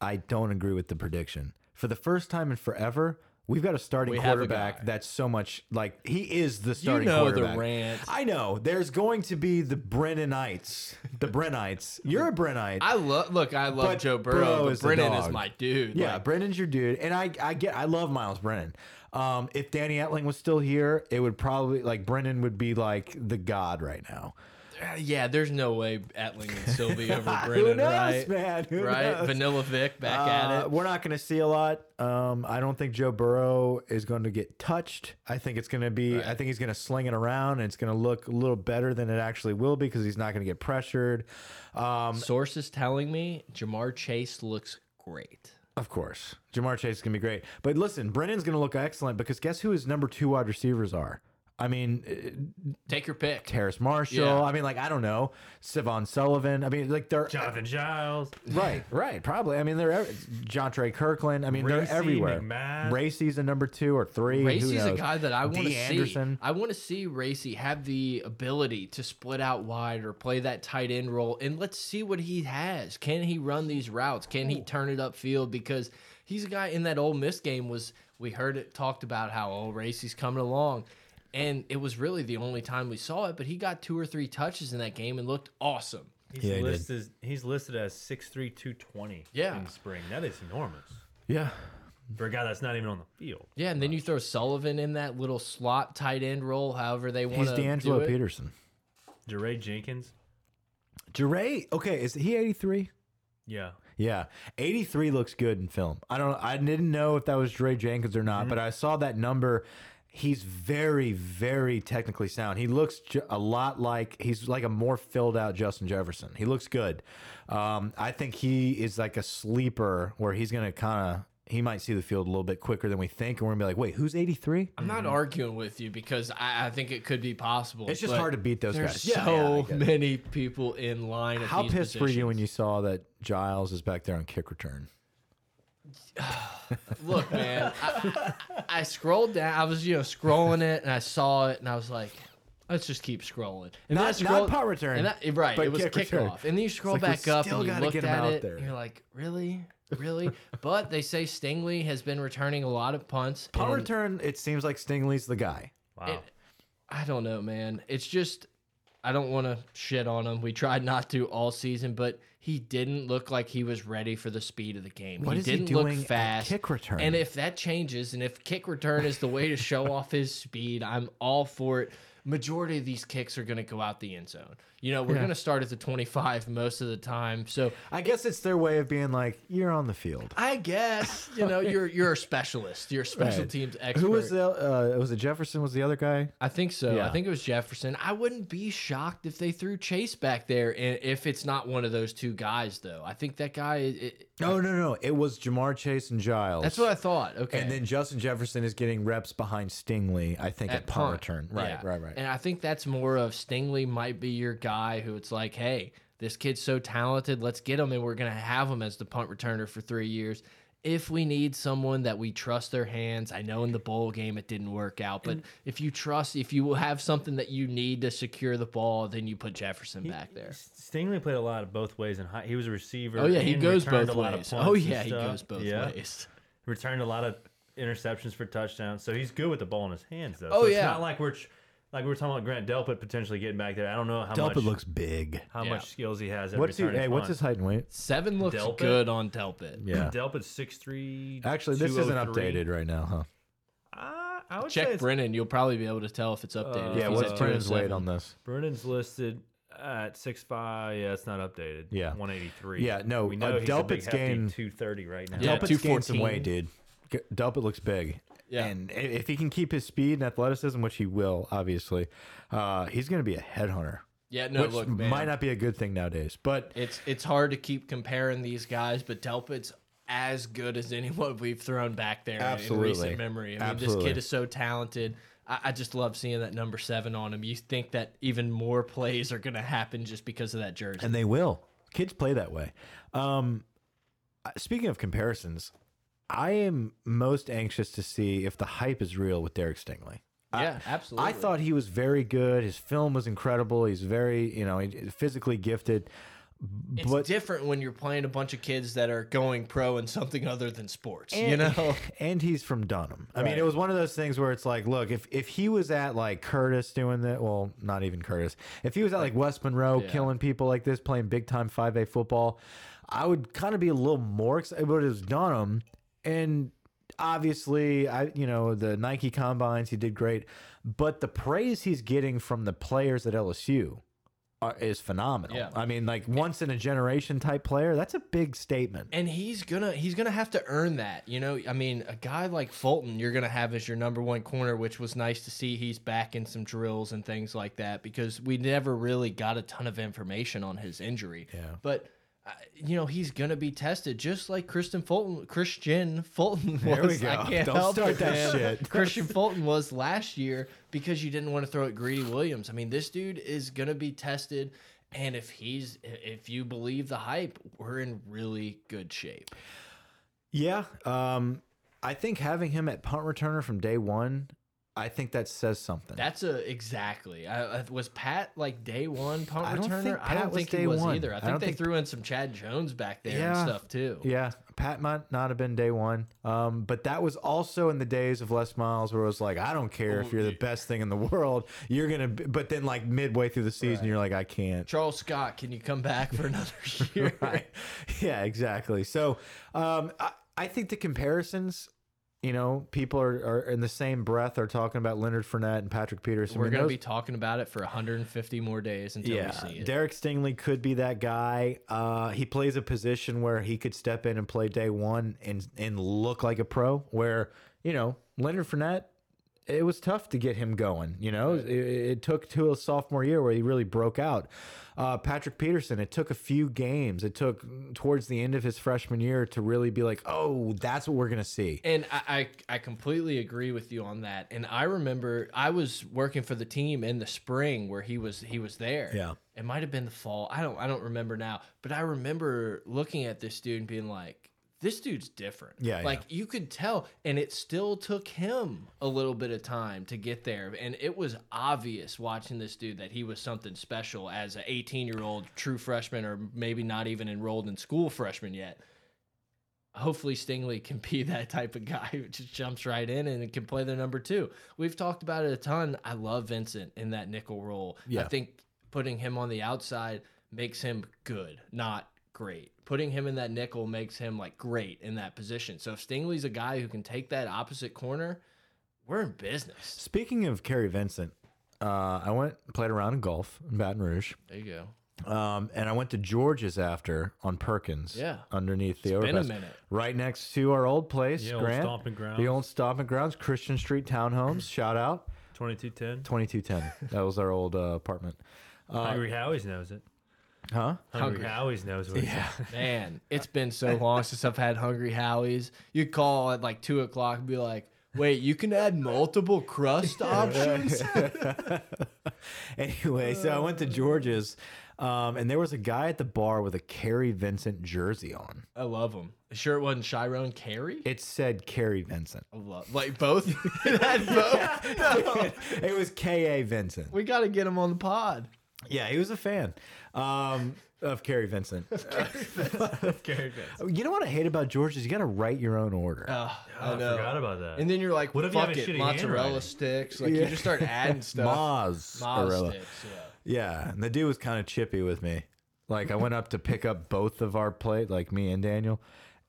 I don't agree with the prediction. For the first time in forever, we've got a starting We have a quarterback that's so much like he is the starting you know the quarterback. rant. I know. There's going to be the Brennanites. The Brennites. You're a Brennite. I love look. I love But Joe Burrow Burrow, is but Brennan is my dude. yeah, Like, Brennan's your dude, and I I get I love Myles Brennan. Um, if Danny Etling was still here, it would probably like Brennan would be like the god right now. Yeah. There's no way Etling still be over Who knows, right? man? Who right? knows? Vanilla Vic back Uh, at it. We're not going to see a lot. Um, I don't think Joe Burrow is going to get touched. I think it's going to be. I think he's going to sling it around, and it's going to look a little better than it actually will be because he's not going to get pressured. Um, Sources telling me Ja'Marr Chase looks great. of course, Ja'Marr Chase is going to be great. But listen, Brennan's going to look excellent because guess who his number two wide receivers are? I mean, uh, Take your pick. Terrace Marshall. Yeah. I mean, like I don't know, Stephen Sullivan. I mean, like they're Jonathan Giles. Right, right, probably. I mean, they're John Trey Kirkland. I mean, Racey they're everywhere. McMath. Racey's a number two or three. Who Racey's a knows? guy that I want to see. Anderson. I want to see Racey have the ability to split out wide or play that tight end role, and let's see what he has. Can he run these routes? Can he turn it upfield? Because he's a guy in that old Miss game was we heard it talked about how oh Racey's coming along, and it was really the only time we saw it. But he got two or three touches in that game and looked awesome. He's Yeah, he did. listed as he's listed as 6'3", 220 Yeah. in spring. That is enormous Yeah, for a guy that's not even on the field. Yeah, and then you throw Sullivan in that little slot tight end role, however they want he's to D'Angelo do it. Peterson. Jaray Jenkins. Jaray, okay, is he eighty three? Yeah. Yeah, eighty three looks good in film. I don't. I didn't know if that was Jaray Jenkins or not, mm-hmm. but I saw that number. He's very, very technically sound. He looks a lot like he's like a more filled out Justin Jefferson. He looks good. Um, I think he is like a sleeper where he's gonna kind of he might see the field a little bit quicker than we think, and we're gonna be like, wait, who's eighty three? I'm not arguing with you because I, I think it could be possible. It's just hard to beat those guys. So yeah, many people in line. At How pissed were you when you saw that Giles is back there on kick return? Look, man, I, I scrolled down. I was, you know, scrolling it, and I saw it, and I was like, "Let's just keep scrolling." And then I Not- not scrolled- punt return, and that- right? but It was kick return. kickoff, and then you scroll like, back up and you gotta looked at out it, there. and you're like, "Really, really?" but they say Stingley has been returning a lot of punts. Punt and return, it seems like Stingley's the guy. Wow. it- I don't know, man. It's just I don't want to shit on him. We tried not to all season, but he didn't look like he was ready for the speed of the game. What he is didn't doing look fast. kick return? And if that changes, and if kick return is the way to show off his speed, I'm all for it. Majority of these kicks are going to go out the end zone. You know, we're Yeah. going to start at the 25 most of the time. So I guess it's their way of being like, you're on the field. I guess you know you're you're a specialist. You're a special Right. teams expert. Who was the? Uh, was it Jefferson? Was the other guy? I think so. Yeah. I think it was Jefferson. I wouldn't be shocked if they threw Chase back there, and if it's not one of those two guys, though. I think that guy. It, No, no, no. It was Ja'Marr Chase and Giles. that's what I thought. Okay, And then Justin Jefferson is getting reps behind Stingley, I think, at, punt, return. Right, Yeah. right, right. And I think that's more of Stingley might be your guy who it's like, hey, this kid's so talented, let's get him, and we're gonna have him as the punt returner for three years. If we need someone that we trust their hands, I know in the bowl game it didn't work out, but if you trust, if you have something that you need to secure the ball, then you put Jefferson back there. Stingley played a lot of both ways, and he was a receiver. Oh yeah, he goes both ways. Oh yeah, he goes both Yeah. ways. Returned a lot of interceptions for touchdowns, so he's good with the ball in his hands, though. Oh, so it's yeah. not like we're like we were talking about Grant Delpit potentially getting back there. I don't know how much Delpit much looks big. how Yeah. much skills he has. At What's he? returning Hey, what's his height and weight? Seven looks Delpit? good on Delpit. Yeah. Delpit's six three. Actually, this isn't updated right now, huh? Uh, I would say Check it's, Brennan. You'll probably be able to tell if it's updated. Uh, if Yeah. he's What's at Brennan's weight on this? Brennan's listed at six five. Yeah, it's not updated. Yeah. one eighty three. Yeah, no, we uh, know he's a big Delpit's hefty gained- two thirty right now. Yeah, Delpit's gained some 214. weight, dude. G- Delpit looks big. Yeah. And if he can keep his speed and athleticism, which he will, obviously, uh, he's going to be a headhunter, Yeah, no, which look, man. might not be a good thing nowadays. But It's it's hard to keep comparing these guys, but Delpit's as good as anyone we've thrown back there in recent memory. I mean, Absolutely. this kid is so talented. I, I just love seeing that number seven on him. You think that even more plays are going to happen just because of that jersey. and they will. Kids play that way. Um, speaking of comparisons, I am most anxious to see if the hype is real with Derek Stingley. yeah, absolutely. I thought he was very good. His film was incredible. He's very, you know, physically gifted. it's but different when you're playing a bunch of kids that are going pro in something other than sports. you And- know, and he's from Dunham. I mean, it was one of those things where it's like, look, if if he was at like Curtis doing that, well, not even Curtis. If he was at like West Monroe Yeah. killing people like this, playing big time five A football, I would kind of be a little more excited. But it was Dunham, and obviously, I you know the Nike combines, he did great, but the praise he's getting from the players at LSU. Are, is phenomenal. Yeah. I mean, like once in a generation type player. That's a big statement. and he's gonna he's gonna have to earn that you know i mean a guy like fulton you're gonna have as your number one corner which was nice to see he's back in some drills and things like that because we never really got a ton of information on his injury Yeah. but you know he's gonna be tested just like Kristian Fulton. Kristian Fulton was. There we go. I can't Don't help start it, that man. shit. Kristian Fulton was last year because you didn't want to throw at Greedy Williams. I mean, this dude is gonna be tested, and if he's if you believe the hype, we're in really good shape. Yeah, um, I think having him at punt returner from day one, I think that says something. That's a exactly. I, I- was Pat like day one punt I don't returner? think I don't think he was one. either. I think they think- threw in some Chad Jones back there Yeah. and stuff too. yeah, Pat might not have been day one, um, but that was also in the days of Les Miles, where it was like, I don't care if you're the best thing in the world, you're gonna. Be, but then, like midway through the season, you're like, I can't. Charles Scott, can you come back for another year? right. Yeah, exactly. So um, I, I think the comparisons, you know, people are, are in the same breath are talking about Leonard Fournette and Patrick Peterson. We're I mean, gonna be talking about it for 150 more days until yeah, we see it. Derek Stingley could be that guy. Uh, he plays a position where he could step in and play day one and and look like a pro. Where you know Leonard Fournette, it was tough to get him going. You know, it, it took to a sophomore year where he really broke out. Uh, Patrick Peterson, it took a few games. It took towards the end of his freshman year to really be like, oh, that's what we're gonna see. And I, I I completely agree with you on that. And I remember I was working for the team in the spring where he was he was there. Yeah. It might have been the fall. I don't I don't remember now. But I remember looking at this dude and being like, this dude's different. Yeah, Like you could tell. And it still took him a little bit of time to get there. And it was obvious watching this dude that he was something special as an 18 year old true freshman or maybe not even enrolled in school freshman yet. hopefully Stingley can be that type of guy who just jumps right in and can play the number two. We've talked about it a ton. I love Vincent in that nickel role. Yeah. I think putting him on the outside makes him good, not great. Putting him in that nickel makes him like great in that position. So if Stingley's a guy who can take that opposite corner, we're in business. Speaking of Kary Vincent, uh, I went and played around in golf in Baton Rouge. There you go. Um, and I went to George's after on Perkins. Yeah. Underneath the It's been a overpass. minute. Right next to our old place, The old Grant. stomping grounds. The old stomping grounds, Christian Street Townhomes. Shout out. 2210. 2210. that was our old uh, apartment. Hungry Howie's knows it. Huh? Hungry, Howie's knows what yeah. Man, it's been so long since I've had Hungry Howie's. You'd call at like two o'clock and be like, wait, you can add multiple crust options? Anyway, so I went to George's, um, and there was a guy at the bar with a Kary Vincent jersey on. I love them. Sure, it wasn't Chiron Carey? It said Kary Vincent. I love, like both? it had both? No. it was K A Vincent. We got to get him on the pod. Yeah, he was a fan um, of Kary Vincent. Gary Vince. you know what I hate about George is You got to write your own order. Oh, I, I know. forgot about that. And then you're like, What if you have fuck a it, shitty mozzarella handwriting? sticks. Like, you just start adding stuff. Maz. Moz Arella. sticks, yeah. Yeah, and the dude was kind of chippy with me. Like I went up to pick up both of our plate, like me and Daniel,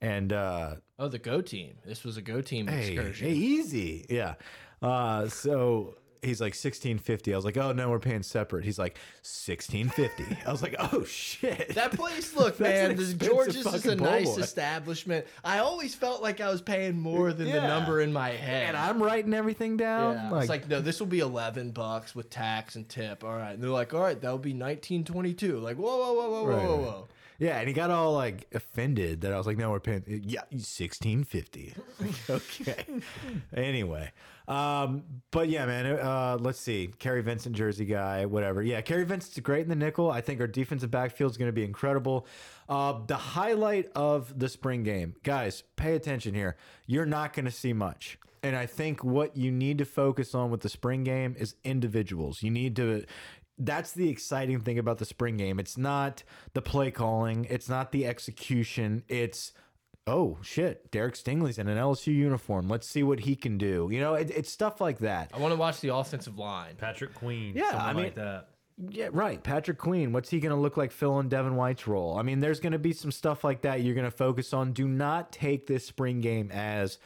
and uh, Oh, the Go team. This was a Go team hey, excursion. hey, easy, yeah. Uh, so he's like sixteen fifty. I was like, oh no, we're paying separate. He's like sixteen fifty. I was like, oh shit. That place, look, man, an the George's is a nice boy. establishment. I always felt like I was paying more than the number in my head. and I'm writing everything down. yeah, it's like no, this will be eleven bucks with tax and tip. All right, and they're like, all right, that'll be nineteen twenty two. Like, whoa, whoa, whoa, whoa, Right, whoa, right. Yeah, and he got all like offended that I was like, "No, we're paying." Yeah, sixteen fifty. okay. anyway, um, but yeah, man. Uh, let's see, Kary Vincent, Jersey guy, whatever. Yeah, Kary Vincent's great in the nickel. I think our defensive backfield is going to be incredible. Uh, the highlight of the spring game, guys, pay attention here. You're not going to see much. And I think what you need to focus on with the spring game is individuals. You need to that's the exciting thing about the spring game. It's not the play calling, it's not the execution. It's oh shit, Derek Stingley's in an LSU uniform. Let's see what he can do. You know, it, it's stuff like that. I want to watch the offensive line. Patrick Queen. Yeah, I mean- like that. Yeah, right. Patrick Queen, what's he going to look like filling Devin White's role? I mean, there's going to be some stuff like that you're going to focus on. Do not take this spring game as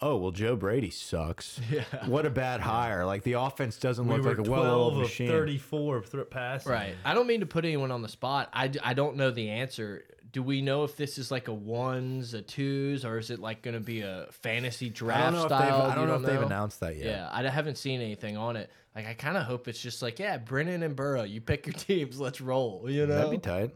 Oh well, Joe Brady sucks. Yeah, what a bad hire. Like the offense doesn't We look were like a 12 well-oiled of machine. 34 th passing. Right. I don't mean to put anyone on the spot. I, I don't know the answer. Do we know if this is like a ones, a twos, or is it like going to be a fantasy I draft don't know if they've, style? I You don't know if they've announced that yet. Yeah, I haven't seen anything on it. Like, I kind of hope it's just like, yeah, Brennan and Burrow, you pick your teams, let's roll. You know? That'd be tight.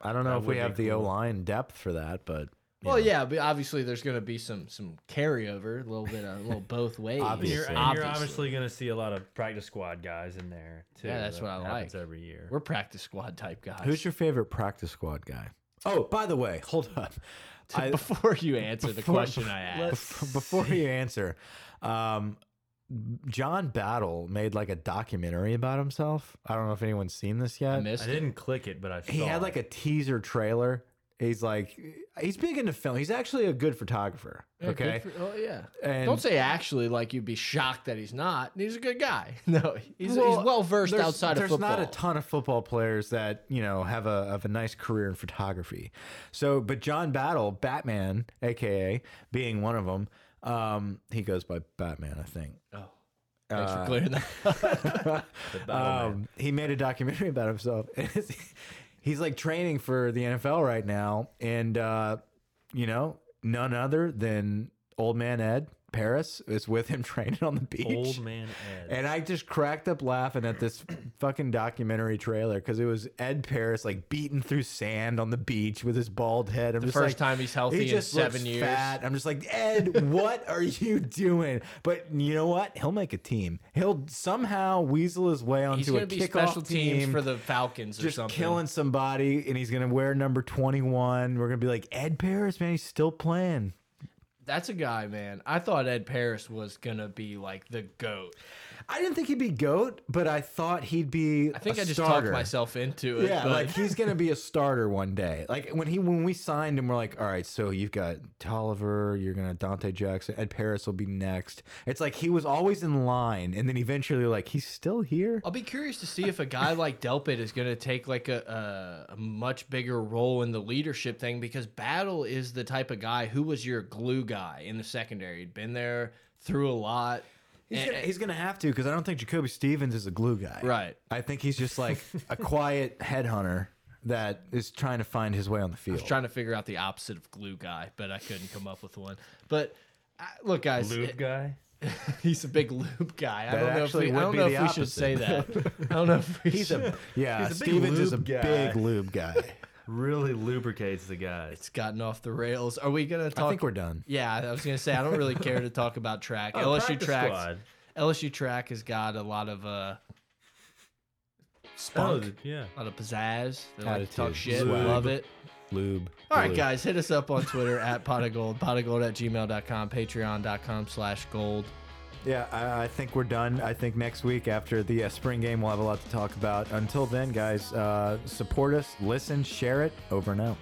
I don't know That if we would be have the o-line depth for that, but you well, know. yeah, but obviously there's going to be some some carryover, a little bit, a little both ways. And Obviously. you're, and you're Obviously. obviously going to see a lot of practice squad guys in there too. Yeah, that's That what I like. every year. We're practice squad type guys. Who's your favorite practice squad guy? Oh, by the way, hold on. I, Before you answer the question I asked, bef- before you answer, um, John Battle made like a documentary about himself. I don't know if anyone's seen this I yet. missed I didn't click it, but I he saw had it. like a teaser trailer. He's like, he's big into film. He's actually a good photographer. Yeah, good okay. for- oh yeah. And- Don't say actually like you'd be shocked that he's not. He's a good guy. No, he's Well, he's well versed there's- outside of there's football. not a ton of football players that you know have a have a nice career in photography. So, but John Battle, Batman, aka being one of them, um, he goes by Batman, I think. oh, thanks Uh, for clearing that. Um, he made a documentary about himself. He's like training for the NFL right now, and uh, you know, none other than Old Man Ed Paris is with him training on the beach. Old man Ed. And I just cracked up laughing at this fucking documentary trailer because it was Ed Paris like beating through sand on the beach with his bald head. I'm the just first like, time he's healthy he in just seven years. Fat. I'm just like Ed, what are you doing? But you know what? He'll make a team. He'll somehow weasel his way onto a be kickoff special team for the Falcons or just something. killing somebody, and he's gonna wear number 21. We're gonna be like Ed Paris, man. He's still playing. That's a guy, man. I thought Ed Paris was gonna be like the goat. I didn't think he'd be goat, but I thought he'd be. I think I just starter. talked myself into it. Yeah, but like he's gonna be a starter one day. Like when he when we signed him, we're like, all right, so you've got Toliver, you're gonna Donte Jackson, Ed Paris will be next. It's like he was always in line, and then eventually, like he's still here. I'll be curious to see if a guy like Delpit is going to take like a, a, a much bigger role in the leadership thing because Battle is the type of guy who was your glue guy in the secondary. He'd been there through a lot. He's And- gonna, he's gonna have to because I don't think Jacoby Stevens is a glue guy. Right. I think he's just like a quiet headhunter that is trying to find his way on the field. I was trying to figure out the opposite of glue guy, but I couldn't come up with one. But uh, look, guys, Lube guy. he's a big lube guy. I don't know if we, I don't know if we should say that. I don't know if we He's should. a yeah. He's a big Stevens is a guy. big lube guy. Really lubricates the guys. It's gotten off the rails. Are we gonna talk? I think we're done. Yeah, I was gonna say I don't really care to talk about track. Oh, LSU track. squad. LSU track has got a lot of uh Oh, spunk, yeah. a lot of pizzazz. They like to talk shit. Swag. Love it. Lube. All right, Lube. guys, hit us up on Twitter at pot of gold, pot of gold at gmail.com, patreon.com slash gold. Yeah, I, I think we're done. I think next week after the uh, spring game, we'll have a lot to talk about. Until then, guys, uh, support us, listen, share it. Over and out.